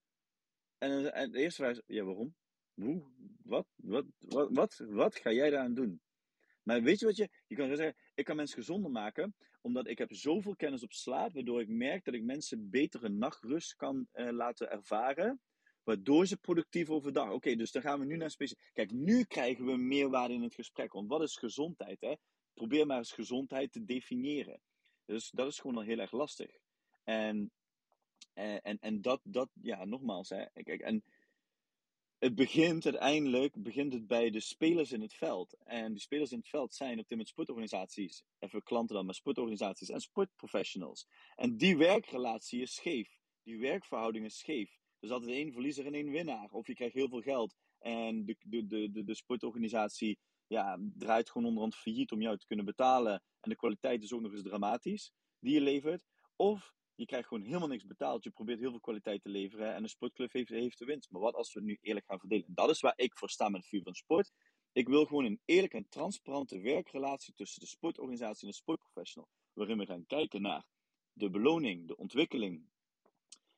En, en de eerste vraag is, ja, waarom? Hoe? Wat? Wat, wat, wat, wat ga jij daaraan doen? Weet je wat je, je kan zeggen, ik kan mensen gezonder maken, omdat ik heb zoveel kennis op slaap, waardoor ik merk dat ik mensen betere nachtrust kan uh, laten ervaren, waardoor ze productief overdag. Oké, dus dan gaan we nu naar speciaal. Kijk, nu krijgen we meerwaarde in het gesprek, want wat is gezondheid? Hè? Probeer maar eens gezondheid te definiëren. Dus dat is gewoon al heel erg lastig. En, en, eh, en, en dat, dat, ja, nogmaals, hè, kijk, en het begint uiteindelijk begint het bij de spelers in het veld. En die spelers in het veld zijn op dit moment sportorganisaties, even klanten dan, maar sportorganisaties en sportprofessionals. En die werkrelatie is scheef. Die werkverhouding is scheef. Er is altijd één verliezer en één winnaar. Of je krijgt heel veel geld en de, de, de, de, de sportorganisatie ja, draait gewoon onderhand failliet om jou te kunnen betalen. En de kwaliteit is ook nog eens dramatisch die je levert. Of je krijgt gewoon helemaal niks betaald. Je probeert heel veel kwaliteit te leveren en een sportclub heeft, heeft de winst. Maar wat als we het nu eerlijk gaan verdelen? Dat is waar ik voor sta met vuur van sport. Ik wil gewoon een eerlijke en transparante werkrelatie tussen de sportorganisatie en de sportprofessional. Waarin we gaan kijken naar de beloning, de ontwikkeling,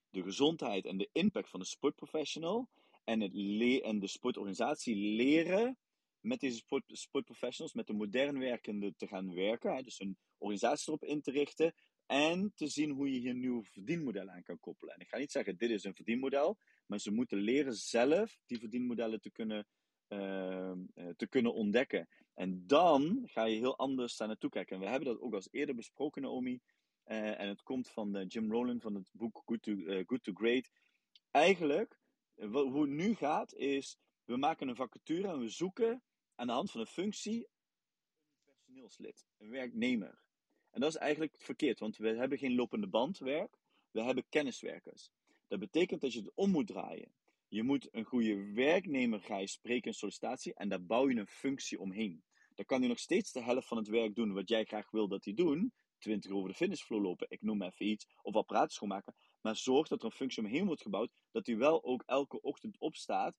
de gezondheid en de impact van de sportprofessional. En, het en de sportorganisatie leren met deze sport, sportprofessionals, met de modern werkende te gaan werken. Dus een organisatie erop in te richten en te zien hoe je hier nieuwe verdienmodellen aan kan koppelen. En ik ga niet zeggen, dit is een verdienmodel, maar ze moeten leren zelf die verdienmodellen te kunnen, uh, te kunnen ontdekken. En dan ga je heel anders daar naartoe kijken. En we hebben dat ook als eerder besproken, Naomi. Uh, en het komt van uh, Jim Rowland van het boek Good to, Good to Great. Eigenlijk, hoe het nu gaat, is we maken een vacature en we zoeken aan de hand van een functie een personeelslid, een werknemer. En dat is eigenlijk verkeerd, want we hebben geen lopende bandwerk, we hebben kenniswerkers. Dat betekent dat je het om moet draaien. Je moet een goede werknemer ga spreken in sollicitatie en daar bouw je een functie omheen. Dan kan hij nog steeds de helft van het werk doen wat jij graag wil dat hij doen. 20 over de finishflow lopen, ik noem even iets, of apparaten schoonmaken. Maar zorg dat er een functie omheen wordt gebouwd, dat hij wel ook elke ochtend opstaat,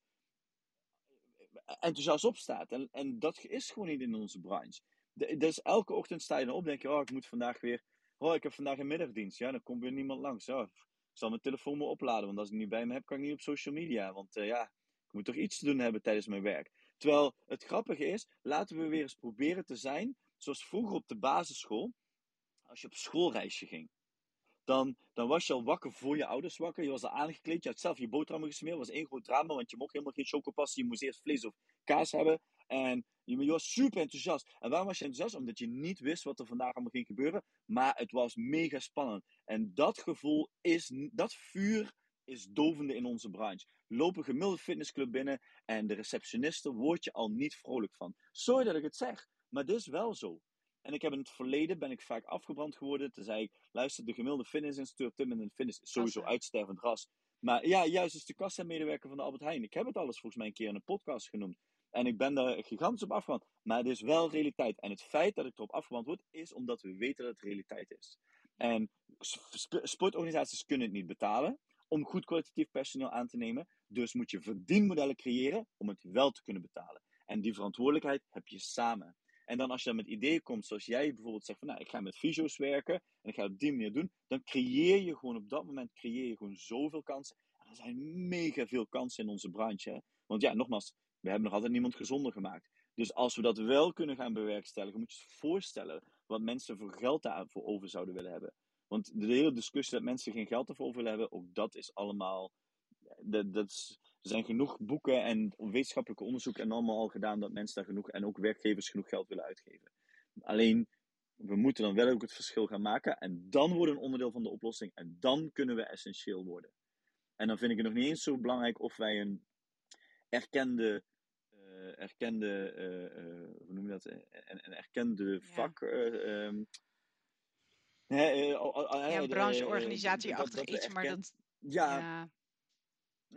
enthousiast opstaat. En, en dat is gewoon niet in onze branche. Dus elke ochtend sta je dan op, denk je, oh, ik moet vandaag weer, oh, ik heb vandaag een middagdienst. Ja, dan komt weer niemand langs. Oh, ik zal mijn telefoon maar opladen, want als ik niet bij me heb, kan ik niet op social media. Want uh, ja, ik moet toch iets te doen hebben tijdens mijn werk. Terwijl het grappige is, laten we weer eens proberen te zijn zoals vroeger op de basisschool, als je op schoolreisje ging. Dan, dan was je al wakker voor je ouders wakker. Je was al aangekleed. Je had zelf je boterhammen gesmeerd. Was één groot drama, want je mocht helemaal geen chocopassen. Je moest eerst vlees of kaas hebben. En je, was super enthousiast. En waarom was je enthousiast? Omdat je niet wist wat er vandaag allemaal ging gebeuren. Maar het was mega spannend. En dat gevoel is, dat vuur is dovende in onze branche. Loop een gemiddelde fitnessclub binnen en de receptioniste word je al niet vrolijk van. Sorry dat ik het zeg, maar dit is wel zo. En ik heb in het verleden ben ik vaak afgebrand geworden. Toen zei ik, luister, de gemiddelde fitnessinstructeur Tim en fitness is sowieso uitstervend ras. Maar ja, juist is de kassa-medewerker van de Albert Heijn. Ik heb het alles volgens mij een keer in een podcast genoemd. En ik ben daar gigantisch op afgebrand. Maar het is wel realiteit. En het feit dat ik erop afgebrand word, is omdat we weten dat het realiteit is. En sportorganisaties kunnen het niet betalen om goed kwalitatief personeel aan te nemen. Dus moet je verdienmodellen creëren om het wel te kunnen betalen. En die verantwoordelijkheid heb je samen. En dan als je met ideeën komt, zoals jij bijvoorbeeld zegt van nou, ik ga met fysio's werken en ik ga het op die manier doen, dan creëer je gewoon op dat moment creëer je gewoon zoveel kansen. En er zijn mega veel kansen in onze branche. Want ja, nogmaals, we hebben nog altijd niemand gezonder gemaakt. Dus als we dat wel kunnen gaan bewerkstelligen, moet je je voorstellen wat mensen voor geld daarvoor over zouden willen hebben. Want de hele discussie dat mensen geen geld ervoor willen hebben, ook dat is allemaal. Dat, dat is, er zijn genoeg boeken en wetenschappelijke onderzoeken en allemaal al gedaan dat mensen daar genoeg en ook werkgevers genoeg geld willen uitgeven. Alleen, we moeten dan wel ook het verschil gaan maken en dan worden een onderdeel van de oplossing en dan kunnen we essentieel worden. En dan vind ik het nog niet eens zo belangrijk of wij een erkende, uh, erkende uh, hoe noem je dat, een, een erkende vak. Ja. Um, ja, brancheorganisatieachtig iets, maar dat... ja, ja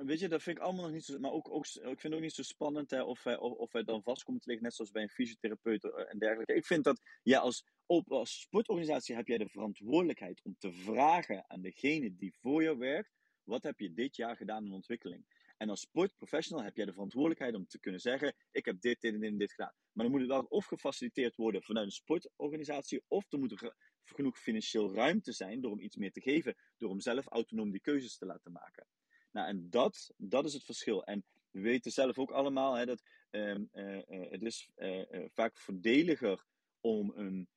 Weet je, dat vind ik allemaal nog niet zo. Maar ook, ook ik vind het ook niet zo spannend hè, of, of, of wij dan vast komen te liggen, net zoals bij een fysiotherapeut eh, en dergelijke. Ik vind dat ja, als, op, als sportorganisatie heb jij de verantwoordelijkheid om te vragen aan degene die voor jou werkt: wat heb je dit jaar gedaan in ontwikkeling? En als sportprofessional heb jij de verantwoordelijkheid om te kunnen zeggen: ik heb dit, dit en dit, gedaan. Maar dan moet het wel of gefaciliteerd worden vanuit een sportorganisatie, of er moet er genoeg financieel ruimte zijn door om iets meer te geven, door om zelf autonoom die keuzes te laten maken. Nou, en dat, dat is het verschil. En we weten zelf ook allemaal hè, dat uh, uh, het is uh, vaak voordeliger om een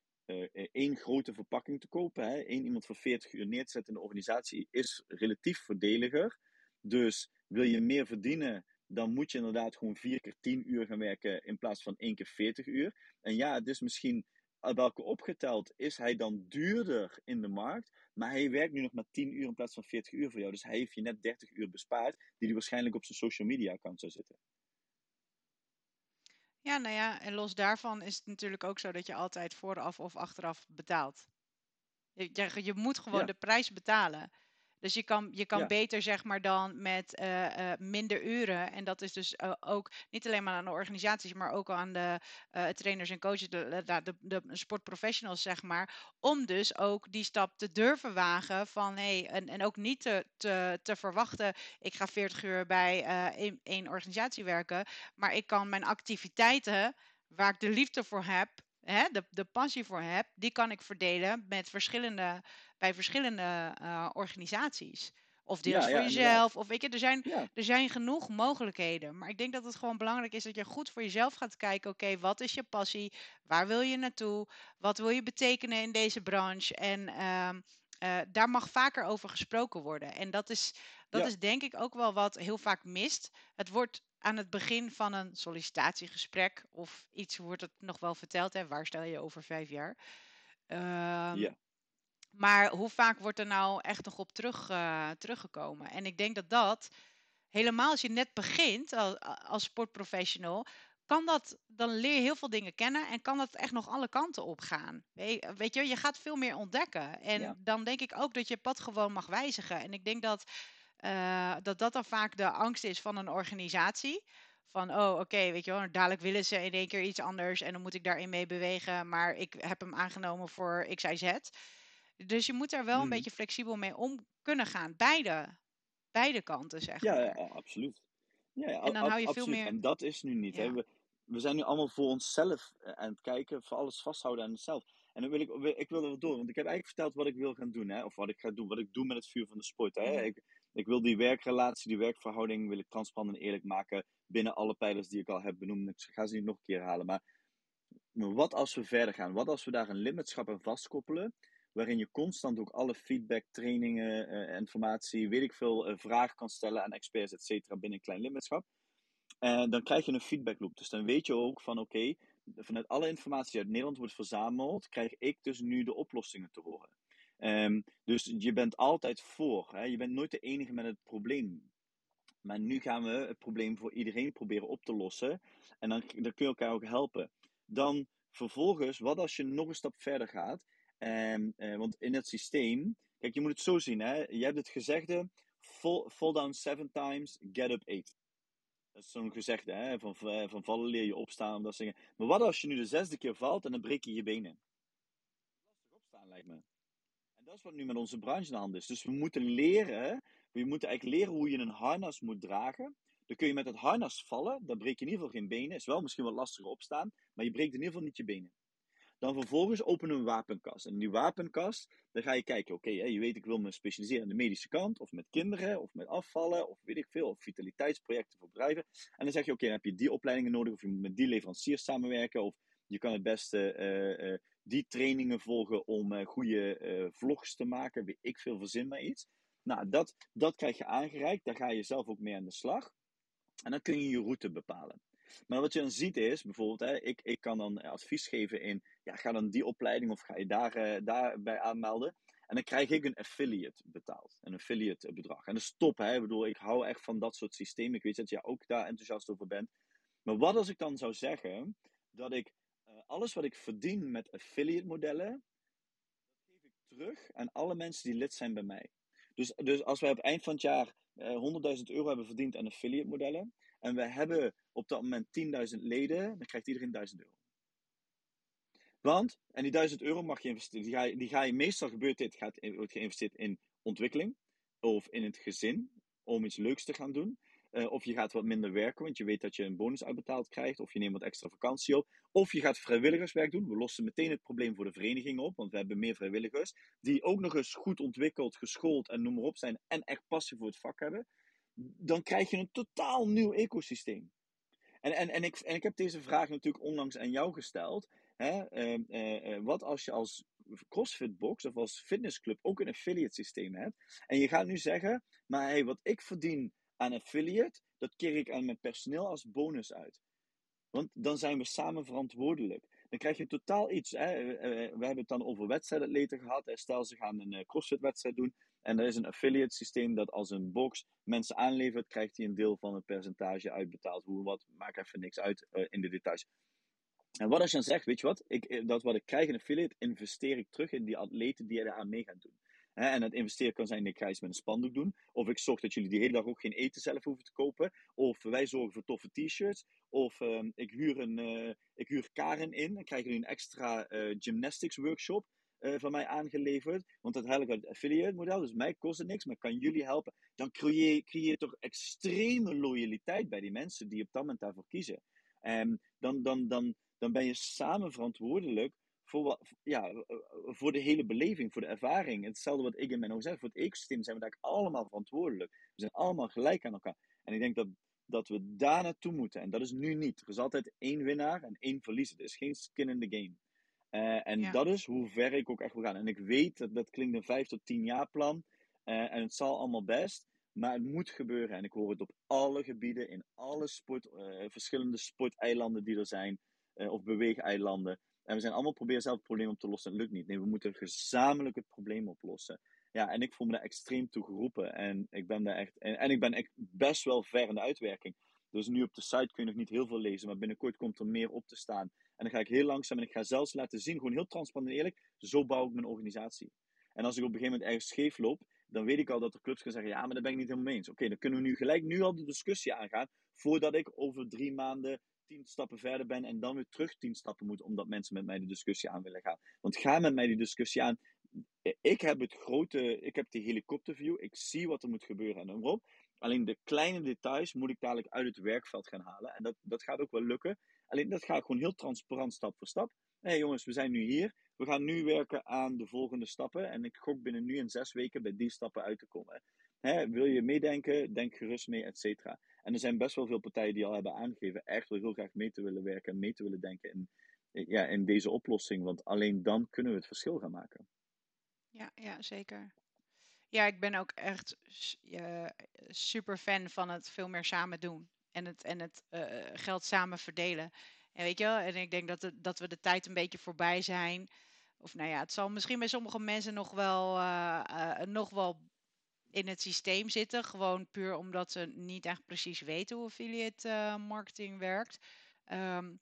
één grote verpakking te kopen. Hè. Eén iemand voor 40 uur neer te zetten in de organisatie is relatief voordeliger. Dus wil je meer verdienen, dan moet je inderdaad gewoon vier keer 10 uur gaan werken in plaats van één keer 40 uur. En ja, het is misschien welke opgeteld is hij dan duurder in de markt. Maar hij werkt nu nog maar 10 uur in plaats van 40 uur voor jou. Dus hij heeft je net 30 uur bespaard, die hij waarschijnlijk op zijn social media account zou zitten. Ja, nou ja, en los daarvan is het natuurlijk ook zo dat je altijd vooraf of achteraf betaalt. Je, je moet gewoon de prijs betalen. Dus je kan, je kan beter zeg maar dan met uh, uh, minder uren. En dat is dus uh, ook niet alleen maar aan de organisaties, maar ook aan de trainers en coaches, de, de, de, sportprofessionals zeg maar. Om dus ook die stap te durven wagen van hé, hey, en, en ook niet te, te, te verwachten, ik ga 40 uur bij één organisatie werken. Maar ik kan mijn activiteiten waar ik de liefde voor heb, hè, de, de passie voor heb, die kan ik verdelen met verschillende bij verschillende uh, organisaties. Of deels ja, voor jezelf. Of weet je, er zijn, er zijn genoeg mogelijkheden. Maar ik denk dat het gewoon belangrijk is dat je goed voor jezelf gaat kijken. Oké, wat is je passie? Waar wil je naartoe? Wat wil je betekenen in deze branche? En uh, uh, daar mag vaker over gesproken worden. En dat is, dat is denk ik ook wel wat heel vaak mist. Het wordt aan het begin van een sollicitatiegesprek of iets wordt het nog wel verteld. Hè, waar stel je over vijf jaar? Uh, ja. Maar hoe vaak wordt er nou echt nog op terug, uh, teruggekomen? En ik denk dat dat, helemaal als je net begint als, als sportprofessional, kan dat, dan leer je heel veel dingen kennen en kan dat echt nog alle kanten op gaan. Weet je, je gaat veel meer ontdekken. En dan denk ik ook dat je pad gewoon mag wijzigen. En ik denk dat, uh, dat dat dan vaak de angst is van een organisatie. Van, oh oké, weet je wel, dadelijk willen ze in één keer iets anders en dan moet ik daarin mee bewegen. Maar ik heb hem aangenomen voor X, Y, Z. Dus je moet daar wel een hmm. beetje flexibel mee om kunnen gaan. Beide, beide kanten, zeg ja, maar. Ja, absoluut. Ja, ja, en dan hou je veel meer... En dat is nu niet. Hè? We, we zijn nu allemaal voor onszelf eh, aan het kijken, voor alles vasthouden aan onszelf. En dan wil ik, ik wil er door, want ik heb eigenlijk verteld wat ik wil gaan doen, hè? of wat ik ga doen, wat ik doe met het vuur van de sport. Hè? Mhm. Ik, ik wil die werkrelatie, die werkverhouding, wil ik transparant en eerlijk maken binnen alle pijlers die ik al heb benoemd. Ik ga ze niet nog een keer halen, maar, wat als we verder gaan? Wat als we daar een lidmaatschap aan vastkoppelen? waarin je constant ook alle feedback, trainingen, uh, informatie, weet ik veel, uh, vragen kan stellen aan experts, et cetera, binnen een klein lidmaatschap. En dan krijg je een feedback loop. Dus dan weet je ook van oké, vanuit alle informatie die uit Nederland wordt verzameld, krijg ik dus nu de oplossingen te horen. Um, dus je bent altijd voor. Hè? Je bent nooit de enige met het probleem. Maar nu gaan we het probleem voor iedereen proberen op te lossen. En dan, dan kun je elkaar ook helpen. Dan vervolgens, wat als je nog een stap verder gaat? Um, uh, want in het systeem, kijk, je moet het zo zien. Hè? Je hebt het gezegde: fall, fall down seven times, get up eight. Dat is zo'n gezegde, hè? Van, eh, van vallen leer je opstaan. Dat. Maar wat als je nu de zesde keer valt en dan breek je je benen? Lastig opstaan, lijkt me. Dat is wat nu met onze branche aan de hand is. Dus we moeten leren, we moeten eigenlijk leren hoe je een harnas moet dragen. Dan kun je met het harnas vallen, dan breek je in ieder geval geen benen. Is wel misschien wat lastiger opstaan, maar je breekt in ieder geval niet je benen. Dan vervolgens openen een wapenkast. En in die wapenkast, dan ga je kijken, oké, je weet ik wil me specialiseren aan de medische kant, of met kinderen, of met afvallen, of weet ik veel, of vitaliteitsprojecten voor bedrijven. En dan zeg je, oké, heb je die opleidingen nodig, of je moet met die leveranciers samenwerken, of je kan het beste uh, uh, die trainingen volgen om uh, goede vlogs te maken, weet ik veel, verzin maar iets. Nou, dat, dat krijg je aangereikt, daar ga je zelf ook mee aan de slag. En dan kun je je route bepalen. Maar wat je dan ziet is, bijvoorbeeld, hè, ik, ik kan dan advies geven in, ja, ga dan die opleiding of ga je daar, uh, daarbij aanmelden. En dan krijg ik een affiliate betaald, een affiliate bedrag. En dat is top, hè. Ik bedoel, ik hou echt van dat soort systemen. Ik weet dat jij ook daar enthousiast over bent. Maar wat als ik dan zou zeggen, dat ik alles wat ik verdien met affiliate modellen, dat geef ik terug aan alle mensen die lid zijn bij mij. Dus, dus als wij op eind van het jaar uh, 100.000 euro hebben verdiend aan affiliate modellen, en we hebben op dat moment 10.000 leden, dan krijgt iedereen 1000 euro. Want, en die 1000 euro mag je investeren, die ga je, die ga je meestal gebeurt dit, gaat, wordt geïnvesteerd in ontwikkeling of in het gezin om iets leuks te gaan doen. Uh, of je gaat wat minder werken, want je weet dat je een bonus uitbetaald krijgt. Of je neemt wat extra vakantie op. Of je gaat vrijwilligerswerk doen. We lossen meteen het probleem voor de vereniging op, want we hebben meer vrijwilligers. Die ook nog eens goed ontwikkeld, geschoold en noem maar op zijn. En echt passie voor het vak hebben dan krijg je een totaal nieuw ecosysteem. En, en, en, ik, en ik heb deze vraag natuurlijk onlangs aan jou gesteld. Hè? Uh, uh, wat als je als CrossFit Box of als fitnessclub ook een affiliate systeem hebt. En je gaat nu zeggen, maar hey, wat ik verdien aan affiliate, dat keer ik aan mijn personeel als bonus uit. Want dan zijn we samen verantwoordelijk. Dan krijg je totaal iets. Hè? We hebben het dan over wedstrijdatleten gehad. Stel, ze gaan een CrossFit-wedstrijd doen. En er is een affiliate systeem dat als een box mensen aanlevert, krijgt hij een deel van het percentage uitbetaald. Hoe wat, maakt even niks uit uh, in de details. En wat als je dan zegt, weet je wat, ik, eh, dat wat ik krijg in affiliate, investeer ik terug in die atleten die er aan mee gaan doen. En het investeren kan zijn, ik ga iets met een spandoek doen. Of ik zorg dat jullie die hele dag ook geen eten zelf hoeven te kopen. Of wij zorgen voor toffe t-shirts. Of uh, ik, huur een, uh, ik huur Karen in. Dan krijgen jullie een extra uh, gymnastics workshop uh, van mij aangeleverd. Want dat helpt het affiliate model, dus mij kost het niks, maar kan jullie helpen. Dan creëer, creëer toch extreme loyaliteit bij die mensen die op dat moment daarvoor kiezen. En dan, dan, dan, dan ben je samen verantwoordelijk voor, ja, eh, voor de hele beleving, voor de ervaring. Hetzelfde wat ik in mijn zeg, voor het ecosysteem zijn we daar allemaal verantwoordelijk. We zijn allemaal gelijk aan elkaar. En ik denk dat, dat we daar naartoe moeten. En dat is nu niet. Er is altijd één winnaar en één verliezer. Er is geen skin in the game. Uh, en dat is hoe ver ik ook echt wil gaan. En ik weet, dat, dat klinkt een vijf tot tien jaar plan. Uh, en het zal allemaal best. Maar het moet gebeuren. En ik hoor het op alle gebieden, in alle sport, uh, verschillende sporteilanden die er zijn. of beweegeilanden. En we zijn allemaal proberen zelf het probleem op te lossen. Het lukt niet. Nee, we moeten gezamenlijk het probleem oplossen. Ja, en ik voel me daar extreem toe geroepen. En ik ben daar echt. En, en ik ben echt best wel ver in de uitwerking. Dus nu op de site kun je nog niet heel veel lezen, maar binnenkort komt er meer op te staan. En dan ga ik heel langzaam en ik ga zelfs laten zien, gewoon heel transparant en eerlijk, zo bouw ik mijn organisatie. En als ik op een gegeven moment ergens scheef loop, dan weet ik al dat er clubs gaan zeggen, ja, maar daar ben ik niet helemaal mee eens. Oké, dan kunnen we nu gelijk nu al de discussie aangaan, voordat ik over drie maanden tien stappen verder ben en dan weer terug tien stappen moet, omdat mensen met mij de discussie aan willen gaan. Want ga met mij die discussie aan. Ik heb het grote, ik heb die helikopterview, ik zie wat er moet gebeuren en dan Alleen de kleine details moet ik dadelijk uit het werkveld gaan halen. En dat, dat gaat ook wel lukken. Alleen dat gaat gewoon heel transparant, stap voor stap. Hé hey jongens, we zijn nu hier. We gaan nu werken aan de volgende stappen. En ik gok binnen nu in zes weken bij die stappen uit te komen. Hè, wil je meedenken? Denk gerust mee, et cetera. En er zijn best wel veel partijen die al hebben aangegeven echt wel heel graag mee te willen werken en mee te willen denken in, ja, in deze oplossing. Want alleen dan kunnen we het verschil gaan maken. Ja, ja zeker. Ja, ik ben ook echt uh, super fan van het veel meer samen doen. En het, en het uh, geld samen verdelen. En weet je wel, en ik denk dat, het, dat we de tijd een beetje voorbij zijn. Of nou ja, het zal misschien bij sommige mensen nog wel, uh, nog wel in het systeem zitten. Gewoon puur omdat ze niet echt precies weten hoe affiliate uh, marketing werkt. Um,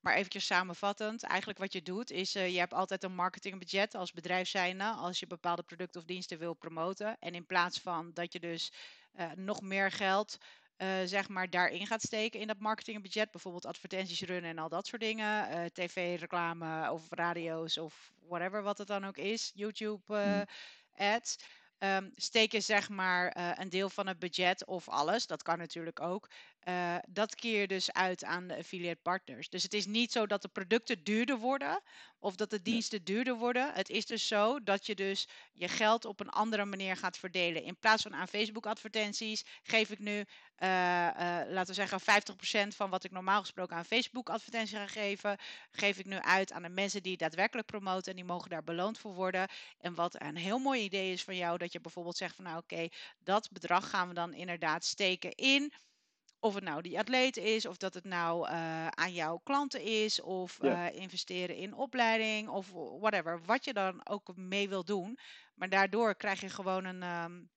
maar eventjes samenvattend, eigenlijk wat je doet is, uh, je hebt altijd een marketingbudget als bedrijf zijnde, als je bepaalde producten of diensten wil promoten. En in plaats van dat je dus uh, nog meer geld uh, zeg maar daarin gaat steken in dat marketingbudget. Bijvoorbeeld advertenties runnen en al dat soort dingen. Uh, TV, reclame of radio's of whatever wat het dan ook is. YouTube uh, ads um, steken zeg maar uh, een deel van het budget of alles, dat kan natuurlijk ook, uh, dat keer je dus uit aan de affiliate partners. Dus het is niet zo dat de producten duurder worden of dat de diensten duurder worden. Het is dus zo dat je dus je geld op een andere manier gaat verdelen. In plaats van aan Facebook advertenties geef ik nu, uh, laten we zeggen, 50% van wat ik normaal gesproken aan Facebook advertenties ga geven, geef ik nu uit aan de mensen die daadwerkelijk promoten en die mogen daar beloond voor worden. En wat een heel mooi idee is van jou, dat je bijvoorbeeld zegt van nou oké, dat bedrag gaan we dan inderdaad steken in of het nou die atleet is, of dat het nou uh, aan jouw klanten is, of ja. uh, investeren in opleiding, of whatever. Wat je dan ook mee wil doen. Maar daardoor krijg je gewoon een um,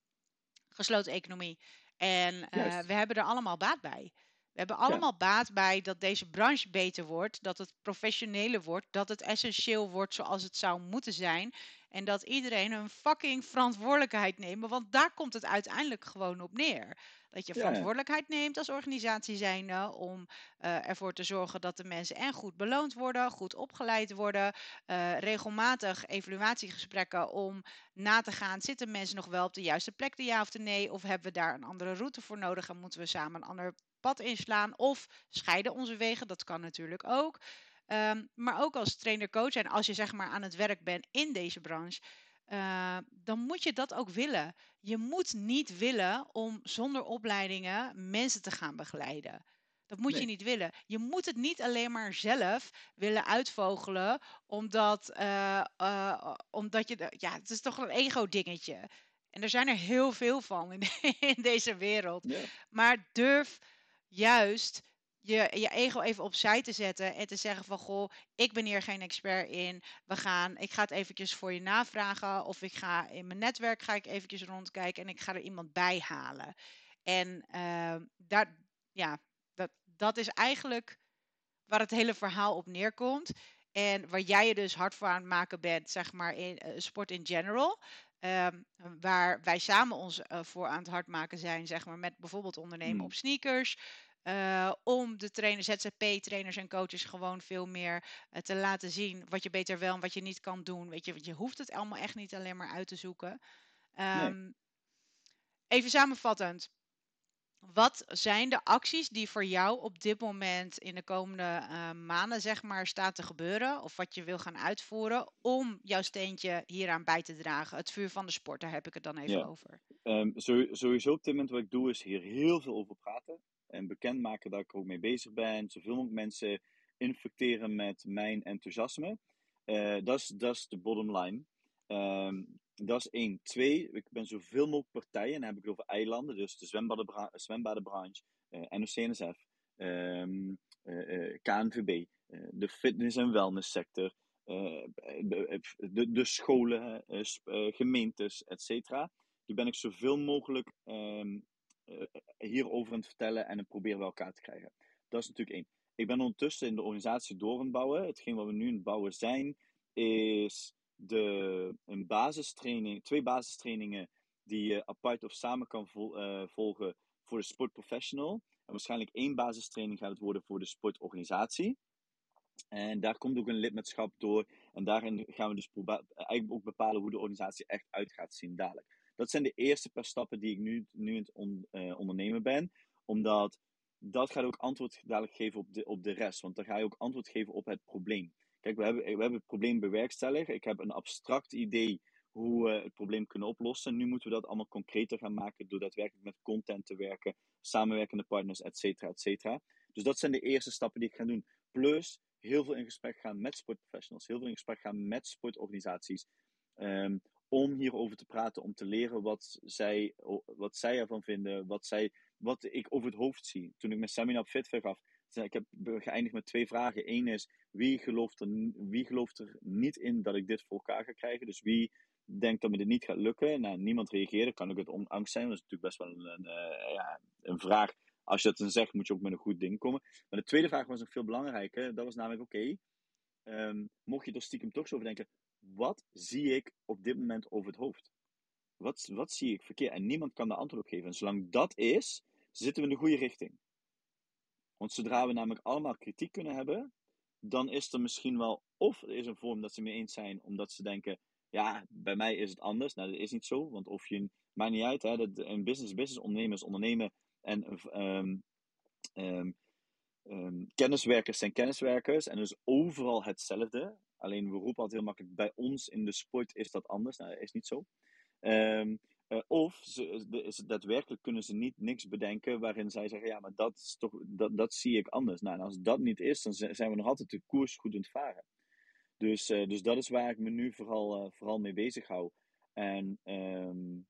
gesloten economie. En uh, we hebben er allemaal baat bij. We hebben allemaal ja. baat bij dat deze branche beter wordt, dat het professioneler wordt, dat het essentieel wordt zoals het zou moeten zijn. En dat iedereen een fucking verantwoordelijkheid neemt, want daar komt het uiteindelijk gewoon op neer. Dat je verantwoordelijkheid neemt als organisatie zijnde om uh, ervoor te zorgen dat de mensen en goed beloond worden, goed opgeleid worden, uh, regelmatig evaluatiegesprekken om na te gaan, zitten mensen nog wel op de juiste plek, de ja of de nee, of hebben we daar een andere route voor nodig en moeten we samen een ander pad inslaan of scheiden onze wegen, dat kan natuurlijk ook. Um, maar ook als trainer-coach en als je zeg maar aan het werk bent in deze branche, uh, dan moet je dat ook willen. Je moet niet willen om zonder opleidingen mensen te gaan begeleiden. Dat moet nee. je niet willen. Je moet het niet alleen maar zelf willen uitvogelen, omdat, uh, uh, omdat je. Ja, het is toch een ego-dingetje. En er zijn er heel veel van in, in deze wereld. Ja. Maar durf juist je, je ego even opzij te zetten en te zeggen van goh, ik ben hier geen expert in. We gaan, ik ga het eventjes voor je navragen of ik ga in mijn netwerk ga ik eventjes rondkijken en ik ga er iemand bij halen. En uh, daar, ja, dat, dat is eigenlijk waar het hele verhaal op neerkomt. En waar jij je dus hard voor aan het maken bent, zeg maar, in uh, sport in general. Um, waar wij samen ons uh, voor aan het hard maken zijn, zeg maar, met bijvoorbeeld ondernemen hmm. op sneakers. Uh, om de trainers, ZZP-trainers en coaches gewoon veel meer uh, te laten zien wat je beter wel en wat je niet kan doen. Weet je, je hoeft het allemaal echt niet alleen maar uit te zoeken. Um, nee. Even samenvattend. Wat zijn de acties die voor jou op dit moment in de komende uh, maanden, zeg maar, staat te gebeuren? Of wat je wil gaan uitvoeren om jouw steentje hieraan bij te dragen? Het vuur van de sport, daar heb ik het dan even ja. over. Um, sowieso op dit moment wat ik doe is hier heel veel over praten en bekendmaken dat ik er ook mee bezig ben. Zoveel mogelijk mensen infecteren met mijn enthousiasme. Uh, dat is de bottom line. Um, dat is één. Twee, ik ben zoveel mogelijk partijen, en dan heb ik het over eilanden, dus de zwembadenbranche, zwembadenbranche uh, NOC-NSF, um, uh, KNVB, de fitness- en wellnesssector, de, de, de, scholen, gemeentes, et cetera. Ben ik zoveel mogelijk uh, hierover aan het vertellen en het proberen bij elkaar te krijgen. Dat is natuurlijk één. Ik ben ondertussen in de organisatie door aan het bouwen. Hetgeen wat we nu aan het bouwen zijn, is de, een basistraining, twee basistrainingen die je apart of samen kan volgen voor de sportprofessional. En waarschijnlijk één basistraining gaat het worden voor de sportorganisatie. En daar komt ook een lidmaatschap door. En daarin gaan we dus eigenlijk ook bepalen hoe de organisatie echt uit gaat zien dadelijk. Dat zijn de eerste paar stappen die ik nu, nu aan het eh, ondernemen ben. Omdat dat gaat ook antwoord dadelijk geven op de, op de rest. Want dan ga je ook antwoord geven op het probleem. Kijk, we hebben, we hebben het probleem bewerkstellig. Ik heb een abstract idee hoe we het probleem kunnen oplossen. Nu moeten we dat allemaal concreter gaan maken door daadwerkelijk met content te werken, samenwerkende partners, et cetera, et cetera. Dus dat zijn de eerste stappen die ik ga doen. Plus heel veel in gesprek gaan met sportprofessionals, heel veel in gesprek gaan met sportorganisaties. Um, om hierover te praten, om te leren wat zij, wat zij ervan vinden, wat, zij, wat ik over het hoofd zie. Toen ik mijn seminar op Fitver gaf, ik heb geëindigd met twee vragen. Eén is, wie gelooft, er, wie gelooft er niet in dat ik dit voor elkaar ga krijgen? Dus wie denkt dat me dit niet gaat lukken? Nou, niemand reageerde. Kan ik het om angst zijn? Dat is natuurlijk best wel een, uh, ja, een vraag als je dat dan zegt, moet je ook met een goed ding komen. Maar de tweede vraag was nog veel belangrijker. Dat was namelijk, oké, ehm, mocht je er stiekem toch zo over denken, wat zie ik op dit moment over het hoofd? Wat, wat zie ik verkeerd? En niemand kan de antwoord op geven. En zolang dat is, zitten we in de goede richting. Want zodra we namelijk allemaal kritiek kunnen hebben, dan is er misschien wel, of er is een vorm dat ze mee eens zijn, omdat ze denken, ja, bij mij is het anders. Nou, dat is niet zo, want of je, maakt niet uit, hè, dat een business, business, ondernemers, ondernemen en um, um, um, kenniswerkers zijn kenniswerkers en dus overal hetzelfde. Alleen we roepen altijd heel makkelijk, bij ons in de sport is dat anders. Nou, dat is niet zo. Um, uh, of ze, daadwerkelijk kunnen ze niet niks bedenken waarin zij zeggen, ja, maar dat, is toch, dat, dat zie ik anders. Nou, en als dat niet is, dan zijn we nog altijd de koers goed aan het varen. Dus, uh, dus dat is waar ik me nu vooral, uh, vooral mee bezig hou. En, um,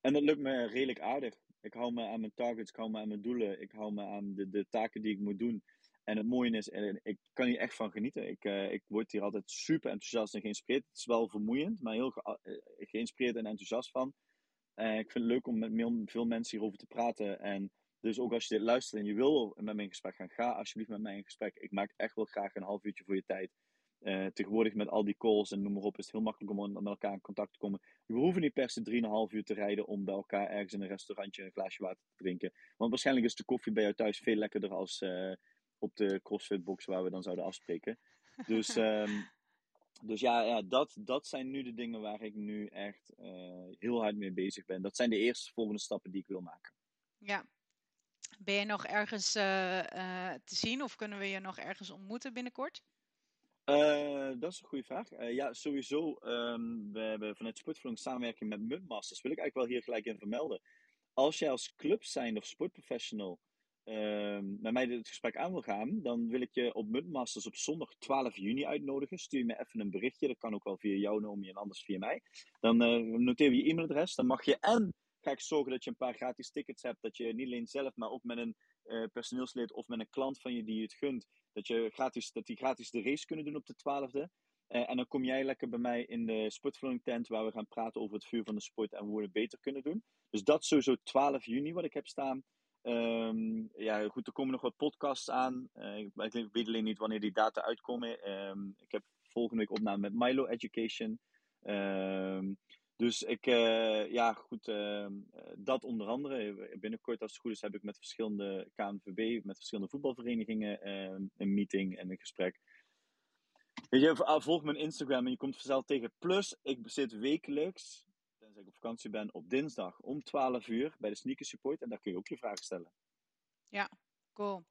en dat lukt me redelijk aardig. Ik hou me aan mijn targets, ik hou me aan mijn doelen, ik hou me aan de, de taken die ik moet doen. En het mooie is, ik kan hier echt van genieten. Ik, uh, ik word hier altijd super enthousiast en geïnspireerd. Het is wel vermoeiend, maar heel ge uh, geïnspireerd en enthousiast van. Ik vind het leuk om met veel mensen hierover te praten. En dus ook als je dit luistert en je wil met mij in gesprek gaan, ga alsjeblieft met mij in gesprek. Ik maak echt wel graag een half uurtje voor je tijd. Tegenwoordig met al die calls en noem maar op, is het heel makkelijk om met elkaar in contact te komen. We hoeven niet per se 3,5 uur te rijden om bij elkaar ergens in een restaurantje een glaasje water te drinken. Want waarschijnlijk is de koffie bij jou thuis veel lekkerder als op de CrossFit box waar we dan zouden afspreken. Dus, um, dus ja, ja dat, dat zijn nu de dingen waar ik nu echt uh, heel hard mee bezig ben. Dat zijn de eerste volgende stappen die ik wil maken. Ja. Ben je nog ergens te zien of kunnen we je nog ergens ontmoeten binnenkort? Uh, dat is een goede vraag. Uh, ja, sowieso. Um, we hebben vanuit Sportflunk samenwerking met Mudmasters. Wil ik eigenlijk wel hier gelijk in vermelden. Als jij als club zijn of sportprofessional met mij dit gesprek aan wil gaan, dan wil ik je op Mudmasters op zondag 12 juni uitnodigen. Stuur me even een berichtje. Dat kan ook wel via jou, Nomi, en anders via mij. Dan uh, noteer we je e-mailadres. Dan mag je en ga ik zorgen dat je een paar gratis tickets hebt. Dat je niet alleen zelf, maar ook met een uh, personeelslid of met een klant van je die het gunt. Dat, je gratis, dat die gratis de race kunnen doen op de 12e. Uh, eh, en dan kom jij lekker bij mij in de sportflowing tent waar we gaan praten over het vuur van de sport en hoe we het beter kunnen doen. Dus dat is sowieso 12 juni wat ik heb staan. Um, ja, goed, er komen nog wat podcasts aan. Uh, ik, weet alleen niet wanneer die data uitkomen. Um, ik heb volgende week opname met Milo Education. Um, dus ik, uh, ja, goed, dat onder andere. Binnenkort, als het goed is, heb ik met verschillende KNVB, met verschillende voetbalverenigingen een meeting en een gesprek. Weet je, ah, volg mijn Instagram en je komt vanzelf tegen. Plus, ik zit wekelijks, tenzij ik op vakantie ben, op dinsdag om 12 uur bij de Sneaker Support. En daar kun je ook je vragen stellen. Ja, cool.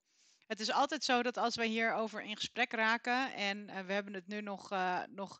Het is altijd zo dat als we hierover in gesprek raken en we hebben het nu nog, nog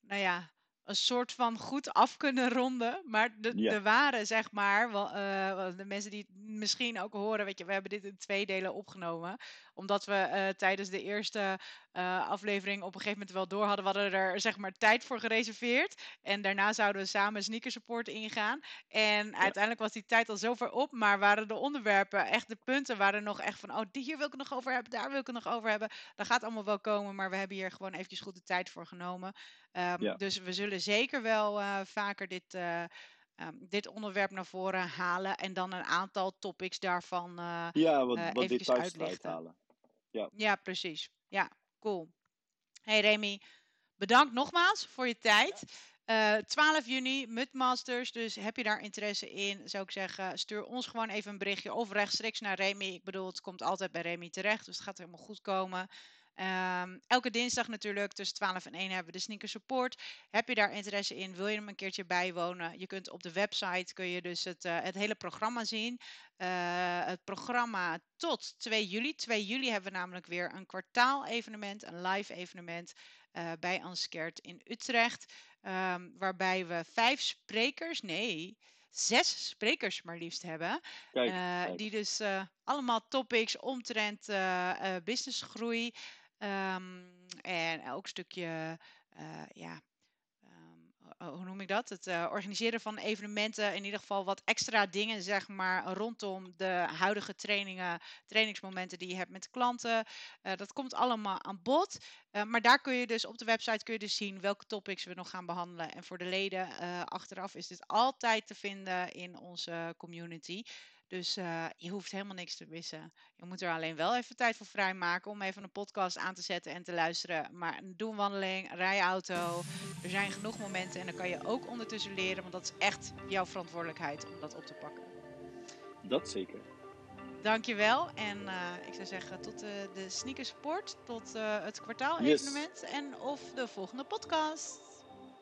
nou ja, een soort van goed af kunnen ronden. Maar de, ja. de ware, zeg maar, wel, uh, de mensen die het misschien ook horen, weet je, we hebben dit in twee delen opgenomen. Omdat we uh, tijdens de eerste uh, aflevering op een gegeven moment wel door hadden. We hadden er zeg maar tijd voor gereserveerd. En daarna zouden we samen sneakersupport ingaan. En ja. uiteindelijk was die tijd al zover op. Maar waren de onderwerpen, echt de punten, waren nog echt van... Oh, hier wil ik het nog over hebben, daar wil ik het nog over hebben. Dat gaat allemaal wel komen, maar we hebben hier gewoon eventjes goed de tijd voor genomen. Um, ja. Dus we zullen zeker wel uh, vaker dit... Uh, ehm, dit onderwerp naar voren halen en dan een aantal topics daarvan uh, ja, wat, wat uithalen. Ja. ja, precies. Ja, Hey Remy, bedankt nogmaals voor je tijd. Uh, 12 juni, Mudmasters. Dus heb je daar interesse in, zou ik zeggen, stuur ons gewoon even een berichtje. Of rechtstreeks naar Remy. Ik bedoel, het komt altijd bij Remy terecht. Dus het gaat helemaal goed komen. Um, elke dinsdag natuurlijk tussen 12 en 1 hebben we de sneaker support. Heb je daar interesse in? Wil je hem een keertje bijwonen? Je kunt op de website kun je dus het, uh, het hele programma zien. Uh, het programma tot 2 juli. 2 juli hebben we namelijk weer een kwartaal evenement, een live evenement uh, bij Anskert in Utrecht. Um, waarbij we vijf sprekers, nee, zes sprekers maar liefst hebben. Kijk, kijk. Die dus allemaal topics omtrent businessgroei. Um, en een stukje, uh, ja, um, hoe noem ik dat? Het uh, organiseren van evenementen, in ieder geval wat extra dingen, zeg maar, rondom de huidige trainingen, trainingsmomenten die je hebt met klanten. Uh, dat komt allemaal aan bod. maar daar kun je dus op de website kun je dus zien welke topics we nog gaan behandelen. En voor de leden achteraf is dit altijd te vinden in onze community. Dus uh, je hoeft helemaal niks te missen. Je moet er alleen wel even tijd voor vrijmaken om even een podcast aan te zetten en te luisteren. Maar doe een wandeling, rij auto. Er zijn genoeg momenten en dan kan je ook ondertussen leren, want dat is echt jouw verantwoordelijkheid om dat op te pakken. Dat zeker. Dankjewel. En uh, ik zou zeggen tot uh, de Sneaker Sport, tot het kwartaal evenement yes. en of de volgende podcast.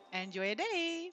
Enjoy your day!